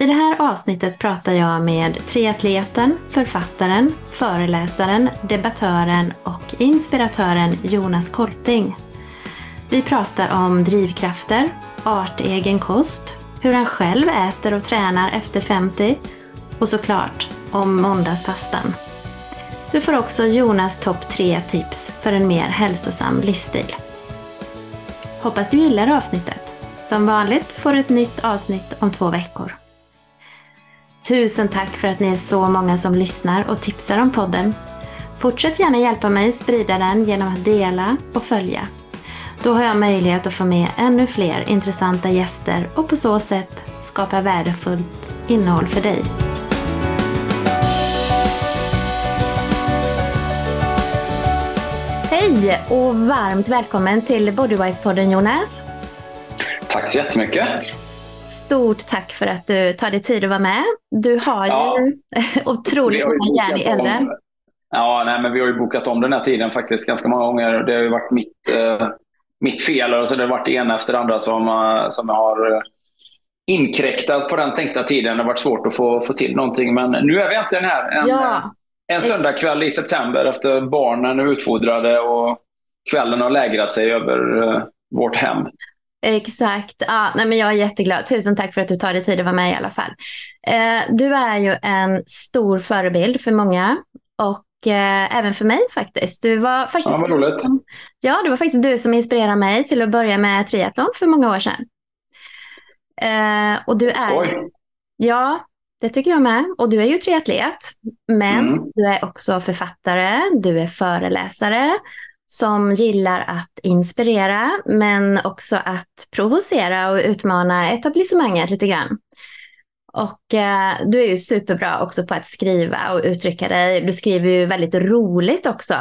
I det här avsnittet pratar jag med triatleten, författaren, föreläsaren, debattören och inspiratören Jonas Kolting. Vi pratar om drivkrafter, artegen kost, hur han själv äter och tränar efter 50 och såklart om måndagsfastan. Du får också Jonas topp 3 tips för en mer hälsosam livsstil. Hoppas du gillar avsnittet. Som vanligt får du ett nytt avsnitt om två veckor. Tusen tack för att ni är så många som lyssnar och tipsar om podden. Fortsätt gärna hjälpa mig sprida den genom att dela och följa. Då har jag möjlighet att få med ännu fler intressanta gäster och på så sätt skapa värdefullt innehåll för dig. Hej och varmt välkommen till Bodywise-podden Jonas. Tack så jättemycket. Stort tack för att du tar dig tid att vara med. Du har ja. ju otroligt många järn i elden. Ja, nej, men vi har ju bokat om den här tiden faktiskt ganska många gånger. Det har ju varit mitt, eh, mitt fel. Och så det har varit det ena efter det andra som, uh, som har uh, inkräktat på den tänkta tiden. Det har varit svårt att få, få till någonting. Men nu är vi äntligen här. En, ja. en söndagkväll i september efter barnen är utfodrade och kvällen har lägrat sig över vårt hem. Exakt. Ja, nej, men jag är jätteglad. Tusen tack för att du tar dig tid att vara med i alla fall. Eh, du är ju en stor förebild för många och eh, även för mig faktiskt. Du var faktiskt ja, roligt. Som, ja, det var faktiskt du som inspirerade mig till att börja med triathlon för många år sedan. Eh, och du är... Skoj. Ja, det tycker jag med. Och du är ju triatlet, men mm. du är också författare, du är föreläsare som gillar att inspirera men också att provocera och utmana etablissemanget lite grann. Och eh, du är ju superbra också på att skriva och uttrycka dig. Du skriver ju väldigt roligt också.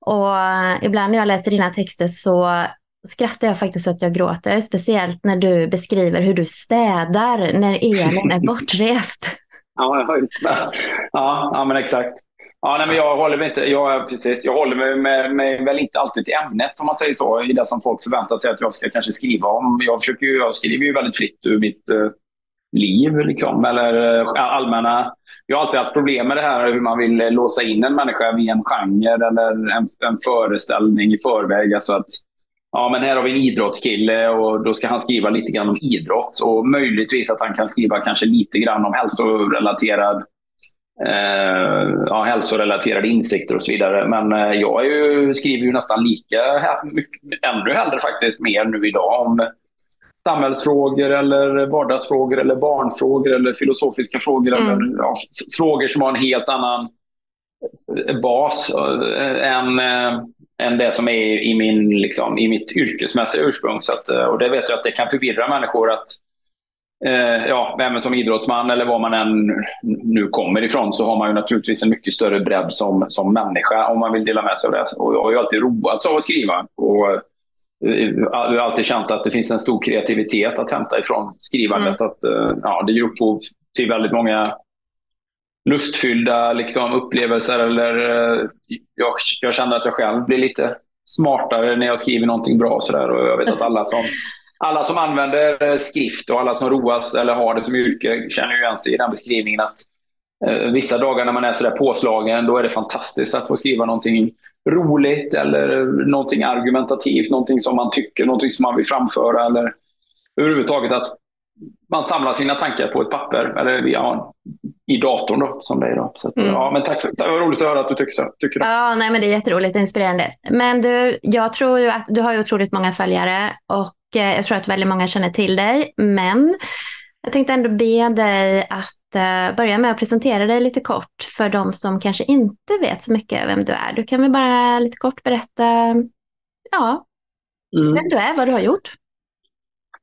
Och eh, ibland när jag läser dina texter så skrattar jag faktiskt så att jag gråter. Speciellt när du beskriver hur du städar när Elin är bortrest. Ja, ja, ja, men exakt. Ja, nej, men jag håller mig inte, jag, precis, jag håller mig, med, med, väl inte alltid till ämnet om man säger så, i det som folk förväntar sig att jag ska kanske skriva om. Jag, försöker, jag skriver ju väldigt fritt ur mitt eh, liv, liksom, eller eh, allmänna... Jag har alltid haft problem med det här hur man vill eh, låsa in en människa vid en genre eller en, en föreställning i förväg. Alltså att, ja, men här har vi en idrottskille och då ska han skriva lite grann om idrott och möjligtvis att han kan skriva kanske lite grann om hälsorelaterad eh, ja, hälsorelaterade insikter och så vidare. Men eh, jag ju, skriver ju nästan lika, mycket, ännu hellre faktiskt, mer nu idag om samhällsfrågor eller vardagsfrågor eller barnfrågor eller filosofiska frågor. Mm. Eller, ja, frågor som har en helt annan bas äh, än, äh, än det som är i, min, liksom, i mitt yrkesmässiga ursprung. Så att, och det vet jag att det kan förvirra människor att eh, ja, även som idrottsman eller var man än nu kommer ifrån så har man ju naturligtvis en mycket större bredd som, som människa om man vill dela med sig av det. Och jag har ju alltid roats av att skriva. Och eh, jag har alltid känt att det finns en stor kreativitet att hämta ifrån skrivandet. Mm. Att, eh, ja, det ger upphov till väldigt många lustfyllda liksom, upplevelser. Eller, eh, jag, jag känner att jag själv blir lite smartare när jag skriver någonting bra. Så där, och jag vet att alla som alla som använder skrift och alla som roas eller har det som yrke känner ju igen sig i den beskrivningen att eh, vissa dagar när man är sådär påslagen, då är det fantastiskt att få skriva någonting roligt eller någonting argumentativt, någonting som man tycker, någonting som man vill framföra eller överhuvudtaget att man samlar sina tankar på ett papper eller ja, i datorn då, som det är idag. Så att, mm. ja, men tack för, det var roligt att höra att du tycker så. Tycker det. Ja, nej, men det är jätteroligt och inspirerande. Men du, jag tror ju att du har ju otroligt många följare och Eh, jag tror att väldigt många känner till dig. Men jag tänkte ändå be dig att eh, börja med att presentera dig lite kort för de som kanske inte vet så mycket vem du är. Du kan väl bara lite kort berätta ja, mm. vem du är, vad du har gjort.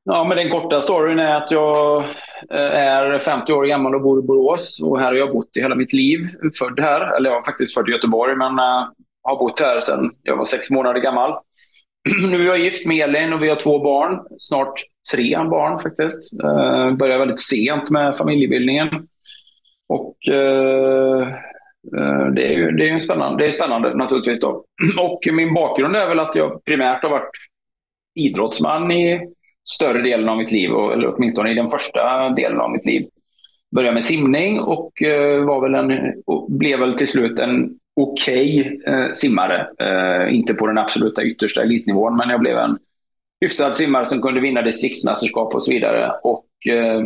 Ja, men den korta storyn är att jag eh, är 50 år gammal och bor i Borås. Och här har jag bott i hela mitt liv. Född här, eller jag är faktiskt född i Göteborg, men uh, har bott här sedan jag var sex månader gammal. nu är jag gift med Elin och vi har två barn. Snart tre barn faktiskt. Uh, börjar väldigt sent med familjebildningen. Och uh, det är ju det är spännande, det är spännande naturligtvis. Då. Och min bakgrund är väl att jag primärt har varit idrottsman i större delen av mitt liv, eller åtminstone i den första delen av mitt liv. Började med simning och var väl en, blev väl till slut en okej okay, eh, simmare. Eh, inte på den absoluta yttersta elitnivån, men jag blev en hyfsad simmare som kunde vinna distriktsmästerskap och så vidare. Och eh,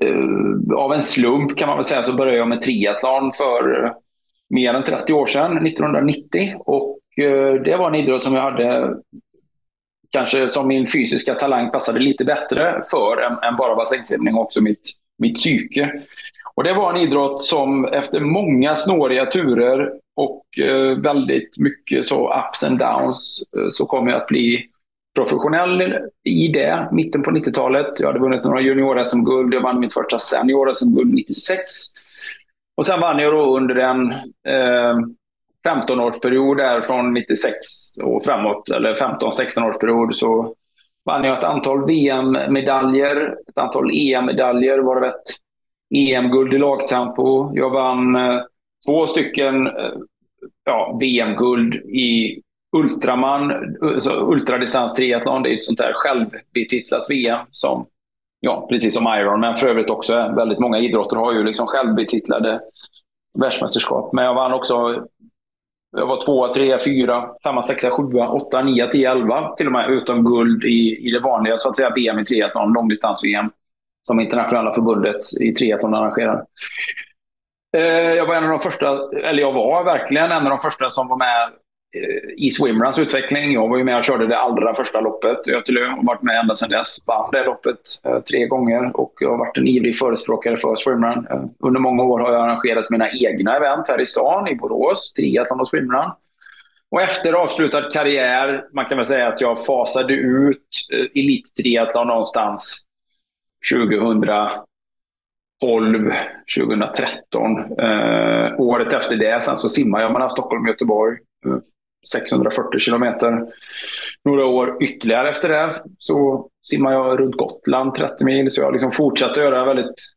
eh, av en slump kan man väl säga så började jag med triathlon för mer än 30 år sedan, 1990. Och eh, det var en idrott som jag hade kanske som min fysiska talang passade lite bättre för än, än bara bassängsimning och också mitt, mitt psyke. Och det var en idrott som efter många snåriga turer och eh, väldigt mycket så ups and downs eh, så kom jag att bli professionell i det, mitten på 90-talet. Jag hade vunnit några junior-SM-guld, jag vann mitt första senior-SM-guld 96. Och sen vann jag då under en eh, 15-årsperiod där från 96 och framåt, eller 15-16 årsperiod, så vann jag ett antal VM-medaljer, ett antal EM-medaljer, varav ett EM-guld i lagtempo. Jag vann eh, två stycken eh, ja, VM-guld i Ultraman, alltså ultradistans triathlon. Det är ett sånt där självbetitlat VM som, ja, precis som Iron, men för övrigt också väldigt många idrotter har ju liksom självbetitlade världsmästerskap. Men jag vann också jag var tvåa, trea, fyra, femma, sexa, sjua, åtta, nio, tio, elva till och med utom guld i, i det vanliga så att säga VM i triathlon, långdistans-VM som internationella förbundet i triathlon arrangerar. Eh, jag var en av de första, eller jag var verkligen en av de första som var med eh, i Swimruns utveckling. Jag var ju med och körde det allra första loppet i Götelö och varit med ända sedan dess. Vann det loppet eh, tre gånger och jag har varit en ivrig förespråkare för Swimrun. Under många år har jag arrangerat mina egna event här i stan, i Borås, triathlon och Swimrun. Och efter avslutad karriär, man kan väl säga att jag fasade ut elittriathlon någonstans 2012, 2013. Eh, året efter det sen så simmade jag mellan Stockholm och Göteborg. Eh, 640 kilometer. Några år ytterligare efter det så simmar jag runt Gotland 30 mil. Så jag har liksom fortsatt att göra väldigt...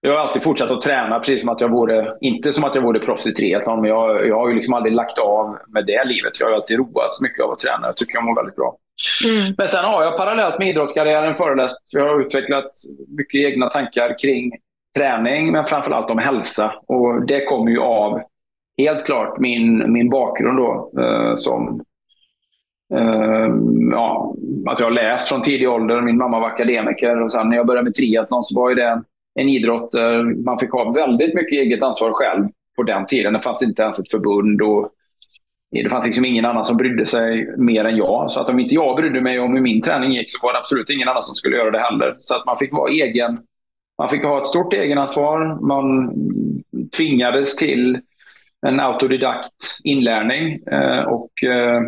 Jag har alltid fortsatt att träna precis som att jag vore, inte som att jag vore proffs i triathlon, men jag, jag har ju liksom aldrig lagt av med det livet. Jag har alltid roats mycket av att träna. Jag tycker jag mår väldigt bra. Mm. Men sen har jag parallellt med idrottskarriären föreläst. Jag har utvecklat mycket egna tankar kring träning, men framförallt om hälsa. Och det kommer ju av helt klart min, min bakgrund då eh, som eh, ja, att jag har läst från tidig ålder. Min mamma var akademiker och sen när jag började med triathlon så var ju det en idrott där man fick ha väldigt mycket eget ansvar själv på den tiden. Det fanns inte ens ett förbund och det fanns liksom ingen annan som brydde sig mer än jag. Så att om inte jag brydde mig om hur min träning gick så var det absolut ingen annan som skulle göra det heller. Så att man fick vara egen. Man fick ha ett stort egenansvar. Man tvingades till en autodidakt inlärning. Eh, och eh,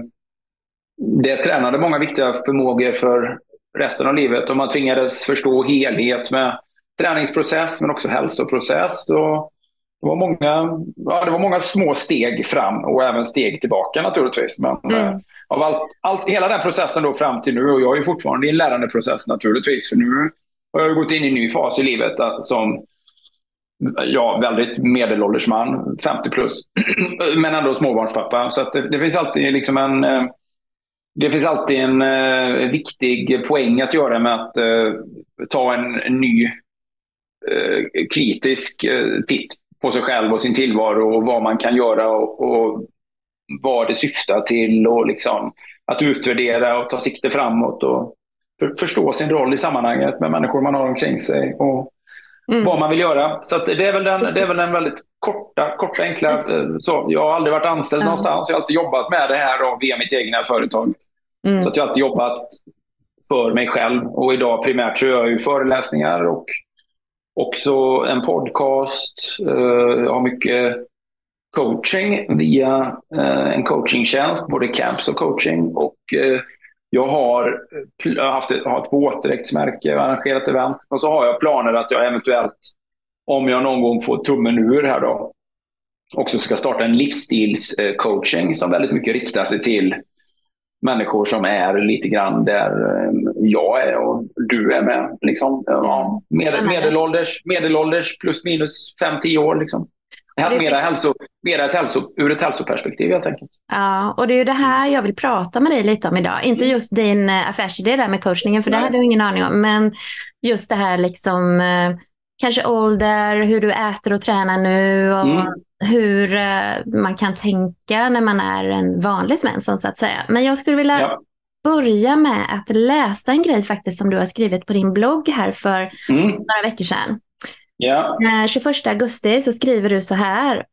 det tränade många viktiga förmågor för resten av livet. Och man tvingades förstå helhet med träningsprocess men också hälsoprocess. Och det, var många, ja, det var många små steg fram och även steg tillbaka naturligtvis. Men mm. Eh, av allt, allt, hela den processen då fram till nu, och jag är fortfarande i en lärandeprocess naturligtvis, för nu har jag gått in i en ny fas i livet som ja, väldigt medelålders man, 50 plus, men ändå småbarnspappa. Så det, det, finns alltid liksom en eh, det finns alltid en eh, viktig poäng att göra med att eh, ta en ny eh, kritisk eh, titt på sig själv och sin tillvaro och vad man kan göra och, och vad det syftar till och liksom att utvärdera och ta sikte framåt och för, förstå sin roll i sammanhanget med människor man har omkring sig. Och, Mm. Vad man vill göra. Så det, är väl den, det är väl den väldigt korta, korta enkla... Mm. Så, jag har aldrig varit anställd mm. någonstans. Jag har alltid jobbat med det här då, via mitt egna företag. Mm. Så att jag har alltid jobbat för mig själv. Och idag primärt så gör jag ju föreläsningar och också en podcast. Eh, jag har mycket coaching via eh, en coachingtjänst, både camps och coaching. Och eh, Jag har, haft ett, har ett våtdräktsmärke, arrangerat event. Och så har jag planer att jag eventuellt, om jag någon gång får tummen ur här då, också ska starta en livsstilscoaching som väldigt mycket riktar sig till människor som är lite grann där eh, jag är och du är med. Liksom. Ja, med, medelålders, medelålders plus minus 5-10 år. Liksom. Mera, hälso, mera ett hälso, ur ett hälsoperspektiv helt enkelt. Ja, och det är ju det här jag vill prata med dig lite om idag. Inte mm. just din eh, affärsidé där med coachningen, för Nej. det hade jag ingen aning om. Men just det här liksom, eh, kanske ålder, hur du äter och tränar nu och mm. Hur eh, man kan tänka när man är en vanlig Svensson så att säga. Men jag skulle vilja ja. börja med att läsa en grej faktiskt som du har skrivit på din blogg här för mm. några veckor sedan. Ja. 21 augusti så skriver du så här.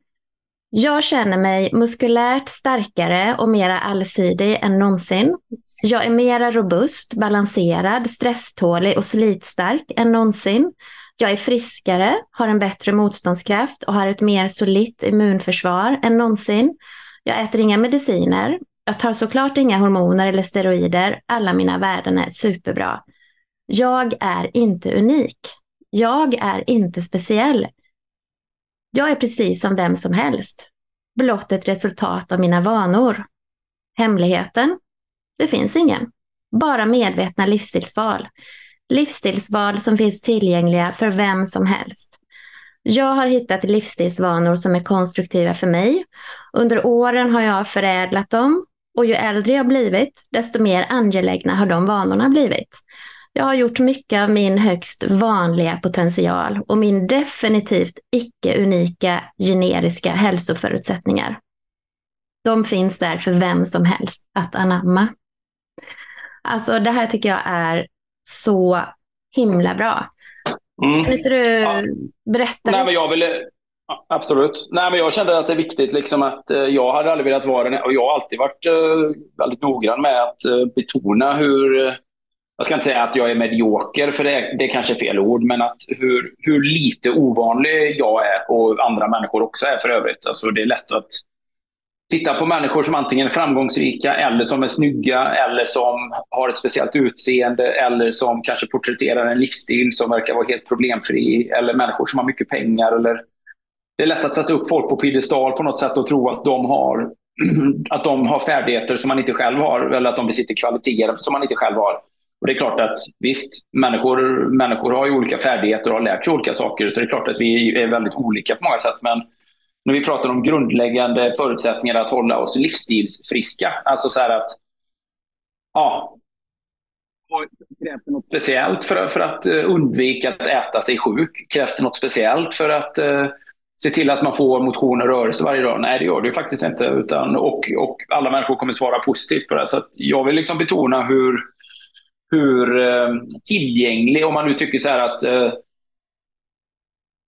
Jag känner mig muskulärt starkare och mera allsidig än någonsin. Jag är mera robust, balanserad, stresstålig och slitstark än någonsin. Jag är friskare, har en bättre motståndskraft och har ett mer solitt immunförsvar än någonsin. Jag äter inga mediciner. Jag tar såklart inga hormoner eller steroider. Alla mina värden är superbra. Jag är inte unik. Jag är inte speciell. Jag är precis som vem som helst. Blott ett resultat av mina vanor. Hemligheten? Det finns ingen. Bara medvetna livsstilsval. Livsstilsval som finns tillgängliga för vem som helst. Jag har hittat livsstilsvanor som är konstruktiva för mig. Under åren har jag förädlat dem och ju äldre jag blivit, desto mer angelägna har de vanorna blivit. Jag har gjort mycket av min högst vanliga potential och min definitivt icke-unika generiska hälsoförutsättningar. De finns där för vem som helst att anamma. Alltså det här tycker jag är så himla bra. Mm. Kan inte du ja. berätta? Nej, men jag ville, Absolut. Nej, men jag kände att det är viktigt liksom att eh, jag hade aldrig velat vara den och jag har alltid varit eh, väldigt noggrann med att eh, betona hur jag ska inte säga att jag är medioker, för det, det är kanske fel ord, men att hur, hur lite ovanlig jag är och andra människor också är för övrigt. Alltså det är lätt att titta på människor som antingen är framgångsrika eller som är snygga eller som har ett speciellt utseende eller som kanske porträtterar en livsstil som verkar vara helt problemfri eller människor som har mycket pengar. Eller... Det är lätt att sätta upp folk på piedestal på något sätt och tro att de har att de har färdigheter som man inte själv har eller att de besitter kvaliteter som man inte själv har. Och det är klart att visst, människor, människor har ju olika färdigheter och har lärt sig olika saker. Så det är klart att vi är väldigt olika på många sätt. Men när vi pratar om grundläggande förutsättningar att hålla oss livsstilsfriska. Alltså så att, ja, Krävs det något speciellt för, för att eh, undvika att äta sig sjuk? Krävs det något speciellt för att uh, se till att man får motion och rörelse varje dag? Nej, det gör det faktiskt inte. Utan, och, och alla människor kommer svara positivt på det. Så jag vill liksom betona hur, hur eh, tillgänglig, om man nu tycker så här att eh,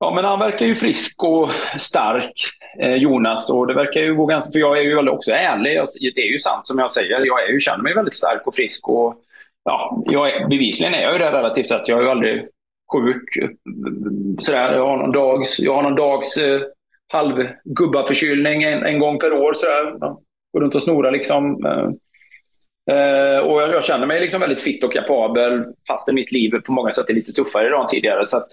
Ja, men han verkar ju frisk och stark, eh, Jonas. Och det verkar ju gå ganska... För jag är ju också ärlig. Det är ju sant som jag säger. Jag är ju, känner mig väldigt stark och frisk. Och, ja, jag är, bevisligen är jag ju det relativt att Jag är ju aldrig sjuk. Sådär, jag har någon dags, jag har någon dags eh, halvgubbaförkylning en, en gång per år. Sådär. Går runt och snorar liksom. Eh, Uh, och jag, jag, känner mig liksom väldigt fit och kapabel fastän mitt liv på många sätt är lite tuffare idag än tidigare. Så att,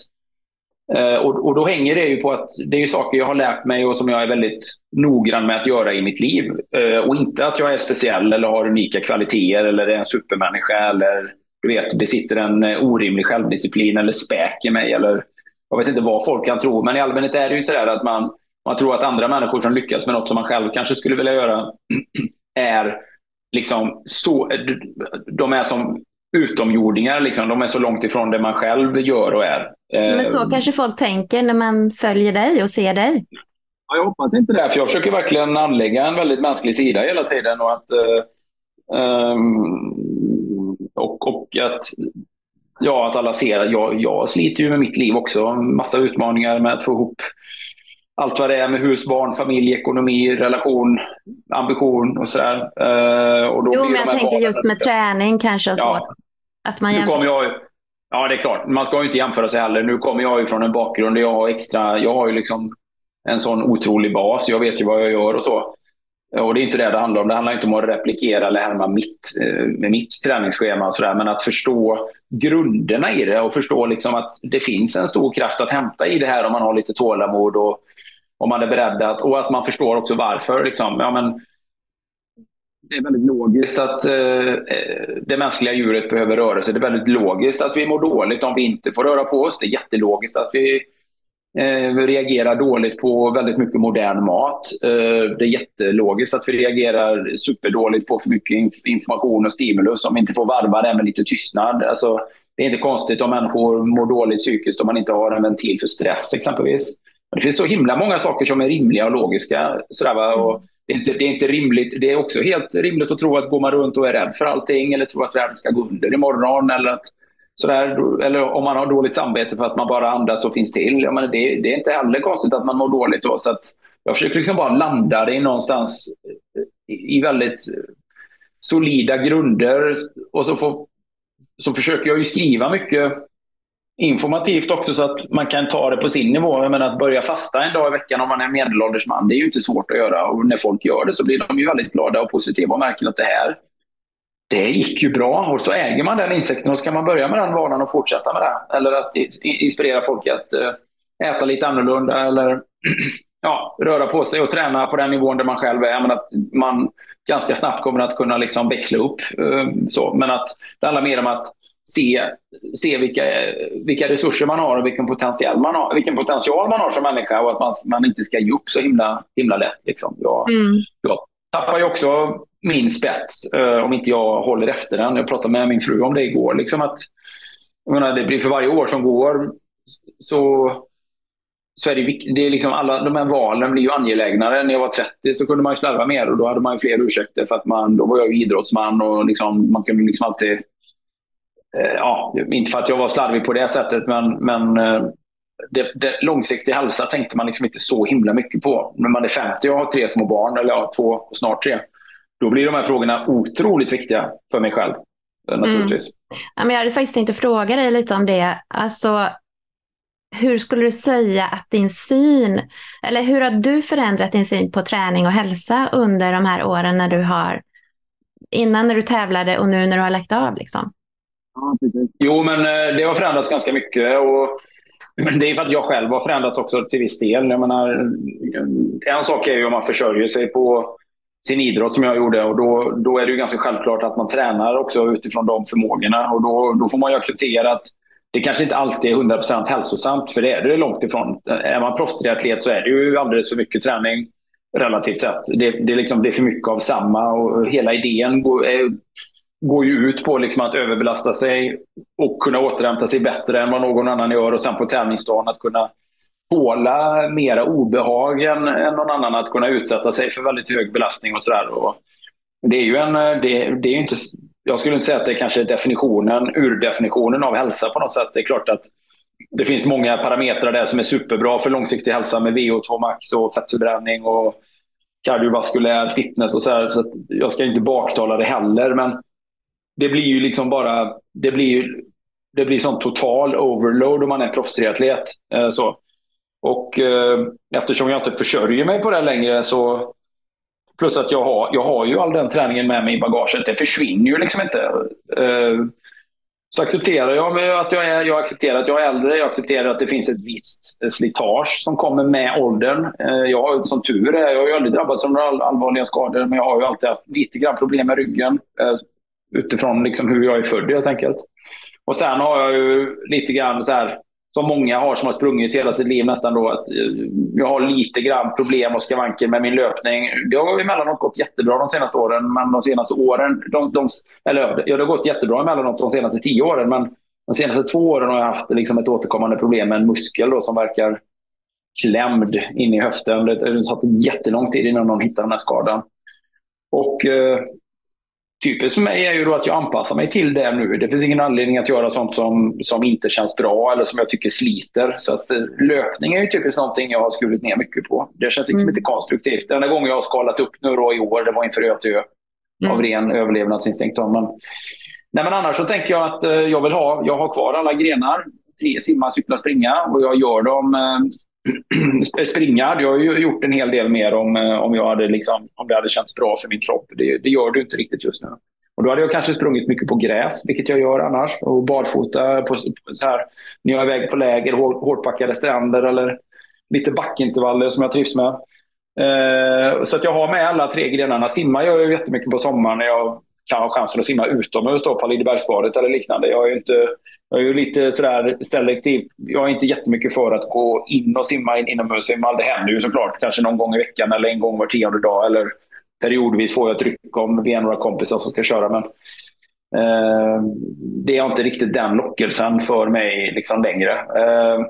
Eh, och, och, då hänger det ju på att det är saker jag har lärt mig och som jag är väldigt noggrann med att göra i mitt liv. Eh, och inte att jag är speciell eller har unika kvaliteter eller är en supermänniska eller du vet, besitter en eh, orimlig självdisciplin eller späk i mig. Eller, jag vet inte vad folk kan tro, men i allmänhet är det ju sådär att man, man tror att andra människor som lyckas med något som man själv kanske skulle vilja göra är liksom så, de är som utomjordingar. Liksom. De är så långt ifrån det man själv gör och är. Men så eh, kanske folk tänker när man följer dig och ser dig? Ja, jag hoppas inte det. För jag försöker verkligen anlägga en väldigt mänsklig sida hela tiden. Och, att, um, och, och att, ja, att alla ser att jag, jag sliter ju med mitt liv också. Massa utmaningar med att få ihop allt vad det är med hus, barn, familj, ekonomi, relation, ambition och sådär. Och då jo, men jag tänker just med träning kanske och ja. så. Att man jämför. Jag, ja, det är klart. Man ska ju inte jämföra sig heller. Nu kommer jag ju från en bakgrund där jag har extra... Jag har ju liksom en sån otrolig bas. Jag vet ju vad jag gör och så. Och det är inte det det handlar om. Det handlar inte om att replikera eller härma mitt, eh, med mitt träningsschema och sådär. Men att förstå grunderna i det och förstå liksom att det finns en stor kraft att hämta i det här om man har lite tålamod och om man är beredd att, och att man förstår också varför. Liksom. Ja, men, det är väldigt logiskt att eh, eh, det mänskliga djuret behöver röra sig. Det är väldigt logiskt att vi mår dåligt om vi inte får röra på oss. Det är jättelogiskt att vi eh, reagerar dåligt på väldigt mycket modern mat. Eh, det är jättelogiskt att vi reagerar superdåligt på för mycket inf information och stimulus om vi inte får varva det med lite tystnad. Alltså, det är inte konstigt om människor mår dåligt psykiskt om man inte har en ventil för stress exempelvis. Det finns så himla många saker som är rimliga och logiska. Sådär, och det, är inte, det är inte rimligt. Det är också helt rimligt att tro att går man runt och är rädd för allting eller tror att världen ska gå under imorgon eller att sådär, eller om man har dåligt samvete för att man bara andas och finns till. Jag menar, det, det är inte heller konstigt att man mår dåligt då. Så att jag försöker liksom bara landa det någonstans i väldigt solida grunder. Och så, får, så försöker jag ju skriva mycket informativt också så att man kan ta det på sin nivå. Jag menar, att börja fasta en dag i veckan om man är medelålders man, det är ju inte svårt att göra. Och när folk gör det så blir de ju väldigt glada och positiva och märker att det här, det gick ju bra. Och så äger man den insikten och så kan man börja med den vanan och fortsätta med det. Eller att inspirera folk att eh, äta lite annorlunda eller ja, röra på sig och träna på den nivån där man själv är. Men att man ganska snabbt kommer att kunna liksom växla upp. Eh, så. Men att det handlar mer om att se, se vilka, vilka resurser man har och vilken potential man har, vilken potential man har som människa och att man, man inte ska ge upp så himla, himla lätt. Liksom. Jag, mm. jag tappar ju också min spets eh, om inte jag håller efter den. Jag pratade med min fru om det igår. Liksom att, menar, det blir för varje år som går så, så är det, det är liksom alla de här valen blir ju angelägnare. När jag var 30 så kunde man ju slarva mer och då hade man ju fler ursäkter för att man, då var jag idrottsman och liksom, man kunde liksom alltid Eh, ja, inte för att jag var slarvig på det sättet, men, men eh, det, det, långsiktig hälsa tänkte man liksom inte så himla mycket på. När man är 50 och har tre små barn, eller ja, två och snart tre, då blir de här frågorna otroligt viktiga för mig själv. Eh, naturligtvis. Mm. Ja, men jag hade faktiskt tänkt fråga dig lite om det. Alltså, hur skulle du säga att din syn, eller hur har du förändrat din syn på träning och hälsa under de här åren när du har, innan när du tävlade och nu när du har lagt av? Liksom? Jo, men eh, det har förändrats ganska mycket. Och, men det är för att jag själv har förändrats också till viss del. Jag menar, eh, en sak är ju om man försörjer sig på sin idrott som jag gjorde. Och då, då är det ju ganska självklart att man tränar också utifrån de förmågorna. Och då, då får man ju acceptera att det kanske inte alltid är 100% hälsosamt, för det är det långt ifrån. Är man proffstriatlet så är det ju alldeles för mycket träning relativt sett. Det, det, liksom, det är för mycket av samma och hela idén är går ju ut på liksom att överbelasta sig och kunna återhämta sig bättre än vad någon annan gör och sen på tävlingsdagen att kunna tåla mera obehag än, än någon annan att kunna utsätta sig för väldigt hög belastning och sådär. Det är ju en, det, det är inte, jag skulle inte säga att det är kanske är definitionen, urdefinitionen av hälsa på något sätt. Det är klart att det finns många parametrar där som är superbra för långsiktig hälsa med VO2 max och fettförbränning och kardiovaskulär fitness och så, här, så jag ska inte baktala det heller. Men det blir ju liksom bara... Det blir ju det blir sån total overload om man är proffsatlet. Eh, så. Och eh, eftersom jag inte försörjer mig på det längre så... Plus att jag har, jag har ju all den träningen med mig i bagaget. Det försvinner ju liksom inte. Eh, så accepterar jag att jag är, jag accepterar att jag är äldre. Jag accepterar att det finns ett visst slitage som kommer med åldern. Eh, jag har som tur är, jag har ju aldrig drabbats av några allvarliga skador, men jag har ju alltid haft lite grann problem med ryggen. Eh, utifrån liksom hur jag är född helt enkelt. Och sen har jag ju lite grann så här, som många har som har sprungit hela sitt liv nästan då, att eh, jag har lite grann problem och skavanker med min löpning. Det har emellanåt gått jättebra de senaste åren, men de senaste åren, de, de, eller ja, det har gått jättebra emellanåt de senaste tio åren, men de senaste två åren har jag haft liksom ett återkommande problem med en muskel då, som verkar klämd in i höften. Det har tagit jättelång tid innan de hittar den här skadan. Och eh, typiskt för mig är ju då att jag anpassar mig till det nu. Det finns ingen anledning att göra sånt som, som inte känns bra eller som jag tycker sliter. Så att eh, löpning är ju typiskt någonting jag har skurit ner mycket på. Det känns liksom mm. inte konstruktivt. Den enda gången jag har skalat upp nu då i år, det var inför Ötö. Mm. Av ren överlevnadsinstinkt. Men, nej, men annars så tänker jag att eh, jag vill ha, jag har kvar alla grenar. Tre, simma, cykla, springa. Och jag gör dem eh, springa hade jag ju gjort en hel del mer om, eh, om, jag hade liksom, om det hade känts bra för min kropp. Det, det gör du inte riktigt just nu. Och då hade jag kanske sprungit mycket på gräs, vilket jag gör annars. Och barfota på, så här, när jag är iväg på läger, hårdpackade stränder eller lite backintervaller som jag trivs med. Eh, så att jag har med alla tre grenarna. Simma gör jag jättemycket på sommaren när jag kan ha chansen att simma utomhus på Lidebergsbadet eller liknande. Jag är, inte, jag är ju lite sådär selektiv. Jag är inte jättemycket för att gå in och simma in, inomhus. Det händer ju såklart kanske någon gång i veckan eller en gång var tionde dag. Eller periodvis får jag ett ryck om vi är några kompisar som ska köra. Men eh, det är inte riktigt den lockelsen för mig liksom längre. Eh,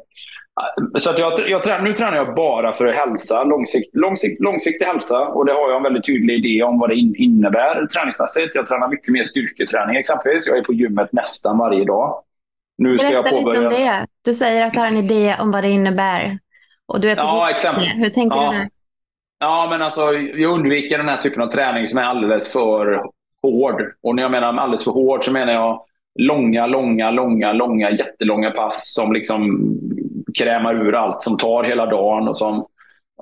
så att jag, jag, nu tränar jag bara för hälsa, långsikt, långsikt, långsiktig hälsa. Och det har jag en väldigt tydlig idé om vad det innebär träningsmässigt. Jag tränar mycket mer styrketräning exempelvis. Jag är på gymmet nästan varje dag. Nu ska Berätta jag påbörja... lite om det. Du säger att du har en idé om vad det innebär. Och du är på ja, exempel. Hur tänker ja. du där? Ja, men alltså, jag undviker den här typen av träning som är alldeles för hård. Och när jag menar alldeles för hård så menar jag långa, långa, långa, långa, jättelånga pass som liksom krämar ur allt som tar hela dagen och som,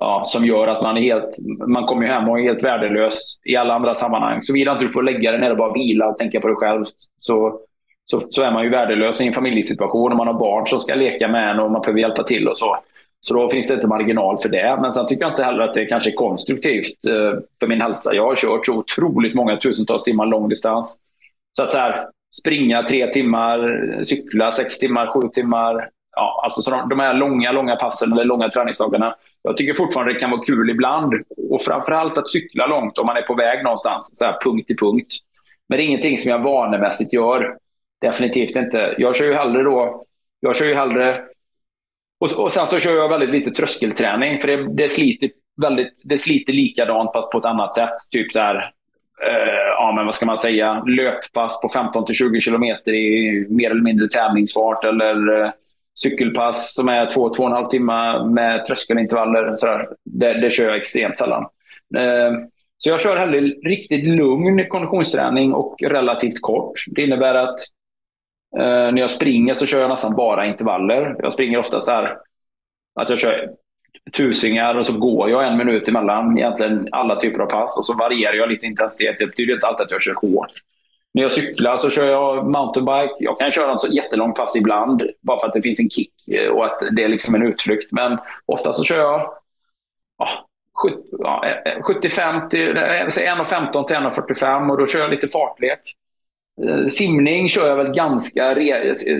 ja, som gör att man är helt, man kommer hem och är helt värdelös i alla andra sammanhang. Såvida inte du får lägga dig ner och bara vila och tänka på dig själv så, så, så är man ju värdelös i en familjesituation och man har barn som ska leka med en och man behöver hjälpa till och så. Så då finns det inte marginal för det. Men sen tycker jag inte heller att det kanske är konstruktivt eh, för min hälsa. Jag har kört så otroligt många tusentals timmar långdistans. Så att så här, springa tre timmar, cykla sex timmar, sju timmar, ja, alltså så de, de här långa, långa passen eller långa träningsdagarna. Jag tycker fortfarande det kan vara kul ibland. Och framförallt att cykla långt om man är på väg någonstans, så här punkt till punkt. Men det är ingenting som jag vanemässigt gör. Definitivt inte. Jag kör ju hellre då, jag kör ju hellre och, och sen så kör jag väldigt lite tröskelträning för det, det, sliter väldigt, det sliter likadant fast på ett annat sätt. Typ så här, eh, ja men vad ska man säga, löppass på 15-20 kilometer i mer eller mindre tävlingsfart eller eh, cykelpass som är två, två och en halv timme med tröskelintervaller. Så. Det, det kör jag extremt sällan. Eh, så jag kör hellre riktigt lugn konditionsträning och relativt kort. Det innebär att eh, när jag springer så kör jag nästan bara intervaller. Jag springer oftast där att jag kör tusingar och så går jag en minut emellan egentligen alla typer av pass och så varierar jag lite intensitet. Det betyder inte alltid att jag kör hårt. När jag cyklar så kör jag mountainbike. Jag kan köra en så jättelång pass ibland, bara för att det finns en kick eh, och att det är liksom en utflykt. Men ofta så kör jag ja, 75 till 1,15 till 1,45 och då kör jag lite fartlek. Eh, simning kör jag väl ganska...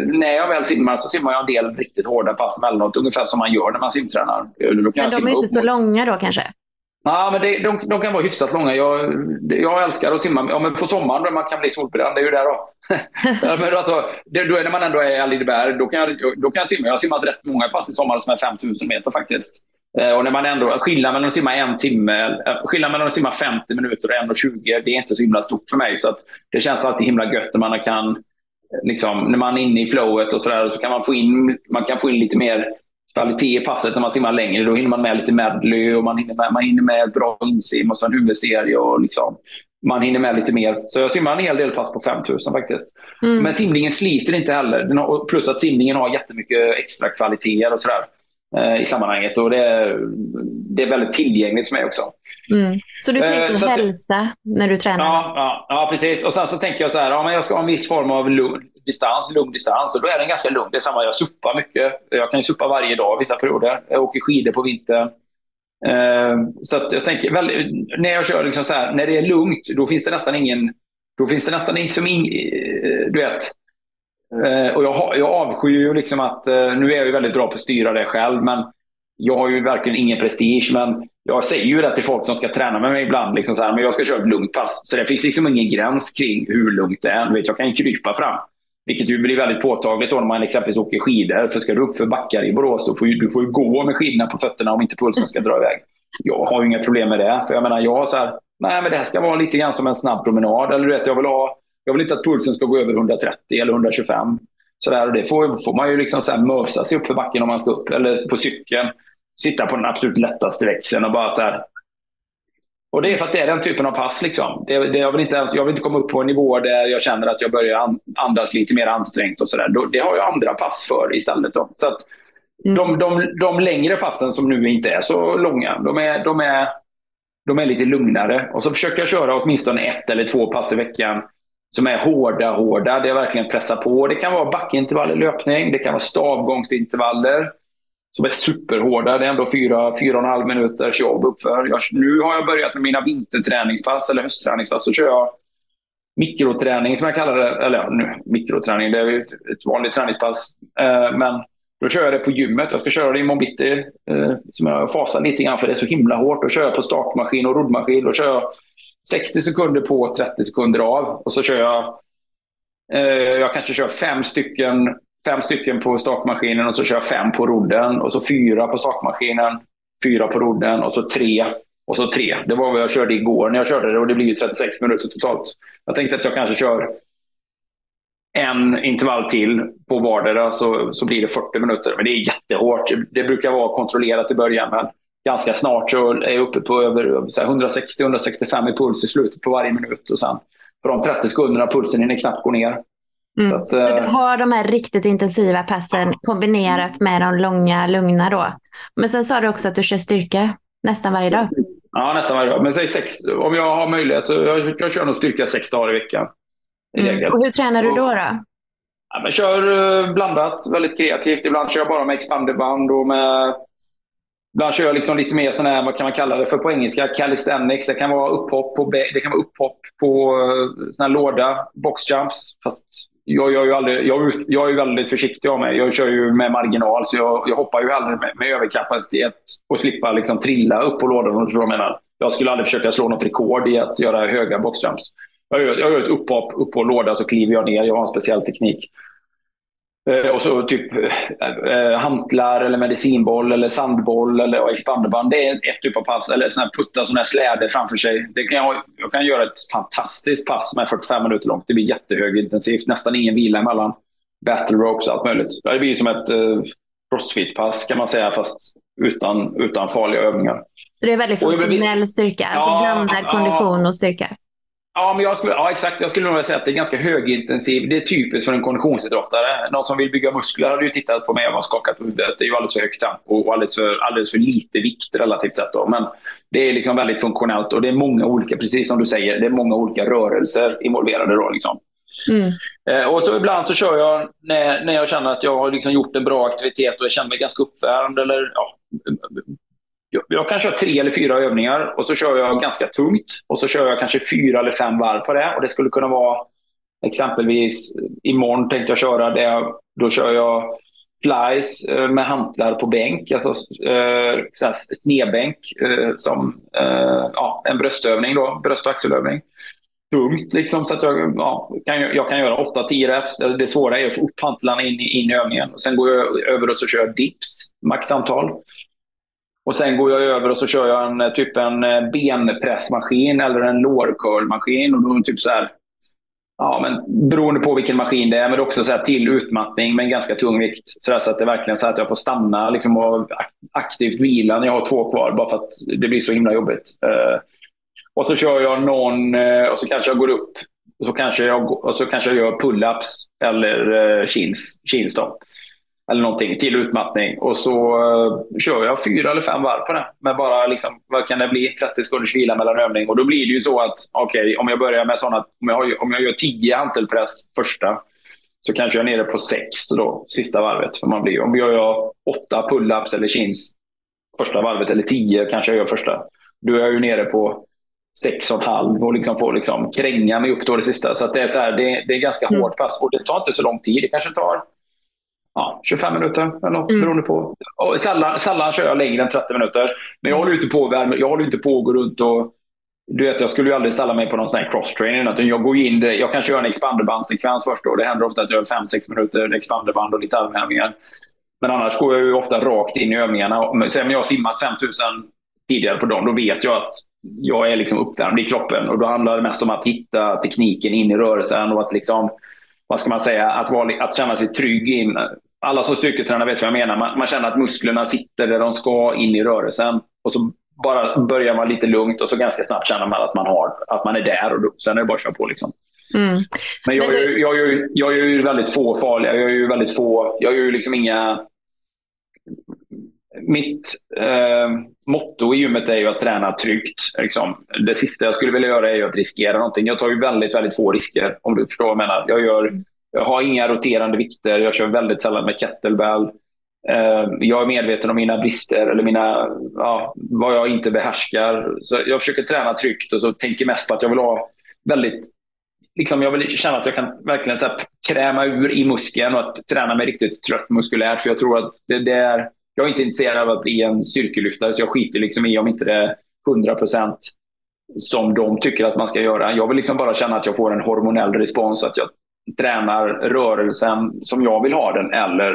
När jag väl simmar så simmar jag en del riktigt hårda pass emellanåt, ungefär som man gör när man simtränar. Då kan men de är inte så långa då kanske? Ja, men det, de, de, kan vara hyfsat långa. Jag, jag älskar att simma. Ja, men på sommaren när man kan bli solbränd, det är ju där då. men alltså, det, då, när man ändå är i Lideberg, då kan, jag, då kan jag simma. Jag har simmat rätt många pass i sommar som är 5000 meter faktiskt. Eh, och när man ändå, skillnaden mellan att simma en timme, eh, skillnaden mellan att simma 50 minuter och 1,20, det är inte så himla stort för mig. Så att det känns alltid himla gött när man kan, liksom, när man är inne i flowet och sådär, så kan man få in, man kan få in lite mer kvalitet i passet när man simmar längre. Då hinner man med lite medley och man hinner med, man hinner med bra insim och så en huvudserie. Och liksom, man hinner med lite mer. Så jag simmar en hel del pass på 5000 faktiskt. Mm. Men simningen sliter inte heller. Har, plus att simningen har jättemycket extra kvaliteter och sådär eh, i sammanhanget. Och det, det är väldigt tillgängligt för mig också. Mm. Så du tänker eh, hälsa när du tränar? Ja, ja, ja, precis. Och sen så tänker jag så här, ja, men jag ska ha en viss form av lugn, distans, lugn distans. Och då är den ganska lugn. Det är samma, jag suppar mycket. Jag kan ju suppa varje dag vissa perioder. Jag åker skidor på vintern. Eh, så att jag tänker, väl, när jag kör liksom så här, när det är lugnt, då finns det nästan ingen, då finns det nästan liksom som in, eh, du vet, eh, och jag, jag avskyr ju liksom att, eh, nu är jag ju väldigt bra på att styra det själv, men jag har ju verkligen ingen prestige. Men jag säger ju det till folk som ska träna med mig ibland. Liksom så här, men jag ska köra ett lugnt pass. Så det finns liksom ingen gräns kring hur lugnt det är. vet, jag kan ju krypa fram. Vilket ju blir väldigt påtagligt då när man exempelvis åker skidor. För ska du upp för backar i Borås, då får du får ju gå med skidorna på fötterna om inte pulsen ska dra iväg. Jag har ju inga problem med det. För jag menar, jag har så här, nej men det här ska vara lite grann som en snabb promenad. Eller du vet, jag vill, ha, jag vill inte att pulsen ska gå över 130 eller 125. Så där, och det får, får man ju liksom så här mösa sig upp för backen om man ska upp. Eller på cykeln. Sitta på den absolut lättaste växeln och bara så här, och det är för att det är den typen av pass. Liksom. Det, det, jag, vill inte, jag vill inte komma upp på en nivå där jag känner att jag börjar andas lite mer ansträngt. och så där. Det har jag andra pass för istället. Då. Så att, Mm. De, de, de längre passen som nu inte är så långa, de är, de, är, de är lite lugnare. Och så försöker jag köra åtminstone ett eller två pass i veckan som är hårda, hårda. Det är verkligen pressa på. Det kan vara backintervaller löpning, det kan vara stavgångsintervaller som är superhårda. Det är ändå fyra, fyra och en halv minuters jobb uppför. Jag, nu har jag börjat med mina vinterträningspass eller höstträningspass. Så kör jag mikroträning som jag kallar det. Eller ja, nu, mikroträning, det är ju ett, ett vanligt träningspass. Eh, men då kör jag det på gymmet. Jag ska köra det imorgon bitti. Eh, som jag fasar lite grann för det är så himla hårt. Då kör jag på stakmaskin och roddmaskin. Då kör jag 60 sekunder på, 30 sekunder av. Och så kör jag... Eh, jag kanske kör fem stycken fem stycken på stakmaskinen och så kör jag fem på rodden. Och så fyra på stakmaskinen, fyra på rodden och så tre. Och så tre. Det var vad jag körde igår när jag körde det och det blir ju 36 minuter totalt. Jag tänkte att jag kanske kör en intervall till på vardera så, så blir det 40 minuter. Men det är jättehårt. Det brukar vara kontrollerat i början men ganska snart så är jag uppe på över 160-165 i puls i slutet på varje minut. Och sen på de 30 sekunderna pulsen hinner knappt gå ner. Mm. Så, att, så, du eh, har de här riktigt intensiva passen kombinerat med de långa, lugna då. Men sen sa du också att du kör styrka nästan varje dag. Ja, nästan varje dag. Men säg sex, om jag har möjlighet, så jag, jag kör nog styrka sex dagar i veckan. I mm. Och hur tränar du då? då? Ja, men kör uh, blandat, väldigt kreativt. Ibland kör jag bara med expanderband och med Ibland kör jag liksom lite mer sån här, vad kan man kalla det för på engelska, calisthenics. Det kan vara upphopp på, det kan vara upphopp på uh, sån här låda, boxjumps. Fast jag, gör är ju aldrig, jag, jag är väldigt försiktig av mig. Jag kör ju med marginal, så jag, jag hoppar ju hellre med, med överkapacitet och slippa liksom trilla upp på lådan. Om jag menar. Jag skulle aldrig försöka slå något rekord i att göra höga boxjumps. Jag gör, jag gör ett upphopp upp på låda så kliver jag ner. Jag har en speciell teknik. Eh, och så typ eh, hantlar eller medicinboll eller sandboll eller expanderband. Det är ett typ av pass. Eller sån här putta såna här släder framför sig. Det kan jag, jag kan göra ett fantastiskt pass som är 45 minuter långt. Det blir jättehögintensivt. Nästan ingen vila emellan. Battle ropes allt möjligt. Det blir som ett eh, crossfit-pass kan man säga fast utan, utan farliga övningar. Så det är väldigt funktionell styrka? Alltså ja, blandad kondition och styrka? Ja, men jag skulle, ja, exakt. Jag skulle nog säga att det är ganska högintensiv. Det är typiskt för en konditionsidrottare. Någon som vill bygga muskler hade ju tittat på mig och skakat på huvudet. Det är ju alldeles för högt tempo och alldeles för, alldeles för lite vikt relativt sett. Då. Men det är liksom väldigt funktionellt och det är många olika, precis som du säger, det är många olika rörelser involverade. Då, liksom. Mm. Eh, och så ibland så kör jag när, när jag känner att jag har liksom gjort en bra aktivitet och jag känner mig ganska uppvärmd eller ja, jag kan köra tre eller fyra övningar och så kör jag ganska tungt. Och så kör jag kanske fyra eller fem varv på det. Och Det skulle kunna vara exempelvis imorgon tänkte jag köra det. Då kör jag flies eh, med hantlar på bänk, alltså eh, snedbänk eh, som eh, ja, en bröstövning, då, bröst och axelövning. Tungt, liksom, så att jag, ja, kan, jag kan göra 8-10 reps. Det svåra är att få upp hantlarna in, in i övningen. Och sen går jag över och så kör jag dips, maxantal. Och sen går jag över och så kör jag en, eh, typ en eh, benpressmaskin eller en lårcurlmaskin. Och då typ så här, ja, men beroende på vilken maskin det är, men också så här till utmattning med en ganska tung vikt. Så, där, så att det verkligen så att jag får stanna liksom, och aktivt vila när jag har två kvar, bara för att det blir så himla jobbigt. Uh, och så kör jag någon, uh, och så kanske jag går upp, och så kanske jag, och så kanske jag gör pull-ups eller uh, chins. chins då eller någonting till utmattning. Och så uh, kör jag fyra eller fem varv på det. Men bara liksom, vad kan det bli? 30 sekunders vila mellan övning. Och då blir det ju så att, okej, okay, om jag börjar med sådana, om jag, om jag gör 10 hantelpress första, så kanske jag är nere på sex då, sista varvet. För man blir, om jag gör åtta pull-ups eller chins första varvet, eller tio kanske jag gör första, då är jag ju nere på sex och en halv och liksom får liksom kränga mig upp då det sista. Så att det, är så här, det, det är ganska mm. hårt pass och det tar inte så lång tid. Det kanske tar ja, 25 minuter eller något, mm. beroende på. Och sällan, sällan kör jag längre än 30 minuter. Men jag håller inte på, jag håller inte på att gå runt och... Du vet, jag skulle ju aldrig ställa mig på någon sån här cross-training. Jag går in, jag kanske gör en expanderbandsekvens först. Då. Det händer ofta att jag gör 5-6 minuter expanderband och lite armhävningar. Men annars går jag ju ofta rakt in i övningarna. Sen om jag har simmat 5000 tidigare på dagen, då vet jag att jag är liksom uppvärmd i kroppen. Och Då handlar det mest om att hitta tekniken in i rörelsen och att liksom vad ska man säga, att, vara, att känna sig trygg in alla som styrketränar vet vad jag menar. Man, man, känner att musklerna sitter där de ska in i rörelsen. Och så bara börjar man lite lugnt och så ganska snabbt känner man att man, har, att man är där. Och då, sen är det bara att köra på. Liksom. Mm. Men jag, gör, jag, gör, jag gör ju väldigt få farliga. Jag gör ju väldigt få. Jag gör ju liksom inga mitt eh, motto i gymmet är ju att träna tryggt. Liksom. Det sista jag skulle vilja göra är att riskera någonting. Jag tar ju väldigt, väldigt få risker, om du förstår vad jag menar. Jag, gör, jag har inga roterande vikter, jag kör väldigt sällan med kettlebell. Ehm, jag är medveten om mina brister eller mina, ja, vad jag inte behärskar. Så jag försöker träna tryggt och så tänker mest på att jag vill ha väldigt liksom, jag vill känna att jag kan verkligen så här, kräma ur i muskeln och att träna mig riktigt trött muskulärt. För jag tror att det, det är jag är inte intresserad av att bli en styrkelyftare, så jag skiter liksom i om inte det är 100% som de tycker att man ska göra. Jag vill liksom bara känna att jag får en hormonell respons, att jag tränar rörelsen som jag vill ha den eller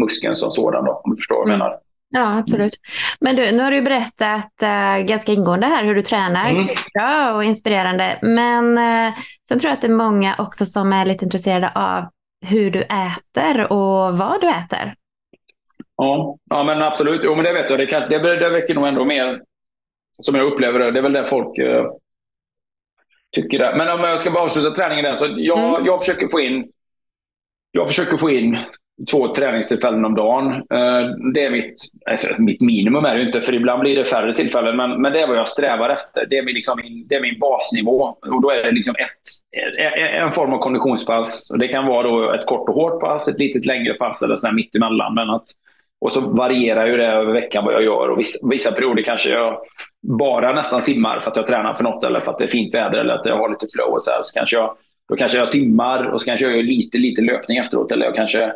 muskeln som sådan, då, om du förstår vad jag mm. menar. Ja, absolut. Men du, nu har du berättat uh, ganska ingående här hur du tränar. Mm. Bra och inspirerande. Men uh, sen tror jag att det är många också som är lite intresserade av hur du äter och vad du äter. Ja, ja men absolut. Jo, men det vet jag. Det, kan, det, det väcker nog ändå mer, som jag upplever det. Det är väl det folk eh, tycker. Det. Men om jag ska bara avsluta träningen där. Så jag, mm. jag försöker få in jag försöker få in två träningstillfällen om dagen. Eh, det är mitt, alltså mitt minimum, är det inte, för ibland blir det färre tillfällen. Men, men det är vad jag strävar efter. Det är, min, liksom, det är min basnivå. Och då är det liksom ett, en form av konditionspass. Det kan vara då ett kort och hårt pass, ett lite längre pass eller så mittemellan. Men att och så varierar ju det över veckan vad jag gör. Och vissa, vissa perioder kanske jag bara nästan simmar för att jag tränar för något eller för att det är fint väder eller att jag har lite flow. Och så, här. så kanske jag, då kanske jag simmar och så kanske jag gör lite, lite löpning efteråt. Eller jag kanske,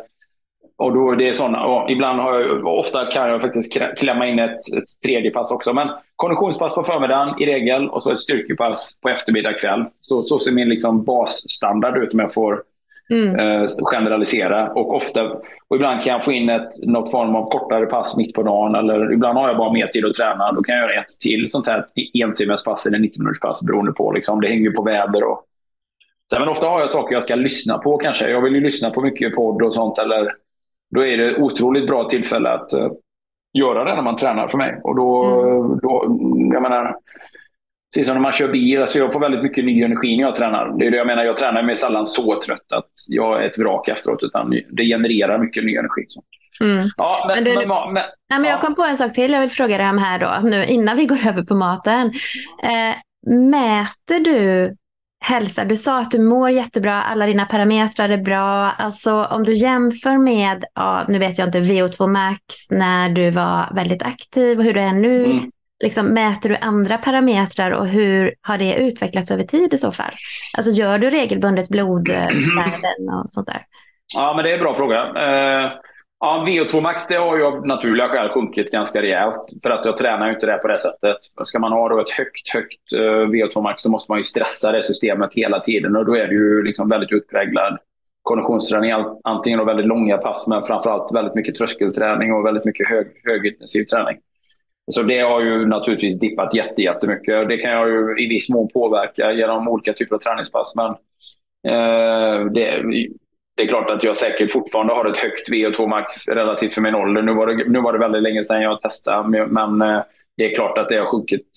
och då det är såna, och ibland har jag, ofta kan jag faktiskt klämma in ett, ett tredje pass också. Men konditionspass på förmiddagen i regel och så ett styrkepass på eftermiddag kväll. Så, så ser min liksom basstandard ut om jag får Mm. Eh, generalisera. Och, ofta, och ibland kan jag få in ett, något form av kortare pass mitt på dagen. Eller ibland har jag bara mer tid att träna. Då kan jag göra ett till sånt här entimmes pass eller 90 minuters pass beroende på. Liksom. Det hänger på väder. Och, så, men ofta har jag saker jag ska lyssna på kanske. Jag vill ju lyssna på mycket podd och sånt. Eller, då är det otroligt bra tillfälle att uh, göra det när man tränar för mig. Och då, mm. då jag menar, Precis som när man kör bil. Alltså jag får väldigt mycket ny energi när jag tränar. Det är det jag menar. Jag tränar mig sällan så trött att jag är ett vrak efteråt. Utan det genererar mycket ny energi. Mm. Ja, men, men, du, men, men, nej, men Jag kom på en sak till jag vill fråga dig om här då. Nu innan vi går över på maten. Eh, mäter du hälsa? Du sa att du mår jättebra. Alla dina parametrar är bra. Alltså om du jämför med, ja, nu vet jag inte, VO2 max när du var väldigt aktiv och hur du är nu. Mm liksom, mäter du andra parametrar och hur har det utvecklats över tid i så fall? Alltså gör du regelbundet blodvärden och sånt där? Ja, men det är en bra fråga. Uh, ja, VO2 max det har ju av naturliga skäl sjunkit ganska rejält. För att jag tränar ju inte det på det sättet. Ska man ha då ett högt, högt uh, eh, VO2 max så måste man ju stressa det systemet hela tiden. Och då är det ju liksom väldigt utpräglad konditionsträning. Antingen väldigt långa pass, men framförallt väldigt mycket tröskelträning och väldigt mycket hög, högintensiv träning. Så det har ju naturligtvis dippat jättemycket. Det kan jag ju i viss mån påverka genom olika typer av träningspass. Men eh, det, det, är klart att jag säkert fortfarande har ett högt VO2 max relativt för min ålder. Nu var det, nu var det väldigt länge sedan jag testade, men eh, det är klart att det har sjunkit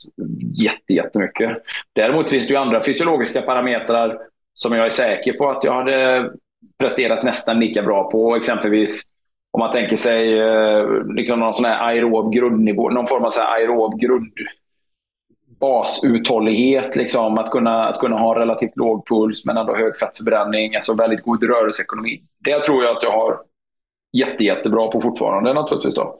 jättemycket. Däremot finns det ju andra fysiologiska parametrar som jag är säker på att jag hade presterat nästan lika bra på. Exempelvis om man tänker sig eh, liksom någon sån här aerob grundnivå, någon form av så aerob grund basuthållighet, liksom, att, kunna, att kunna ha relativt låg puls men ändå hög fettförbränning, alltså väldigt god rörelseekonomi. Det tror jag att jag har jätte, jättebra på fortfarande naturligtvis. Då.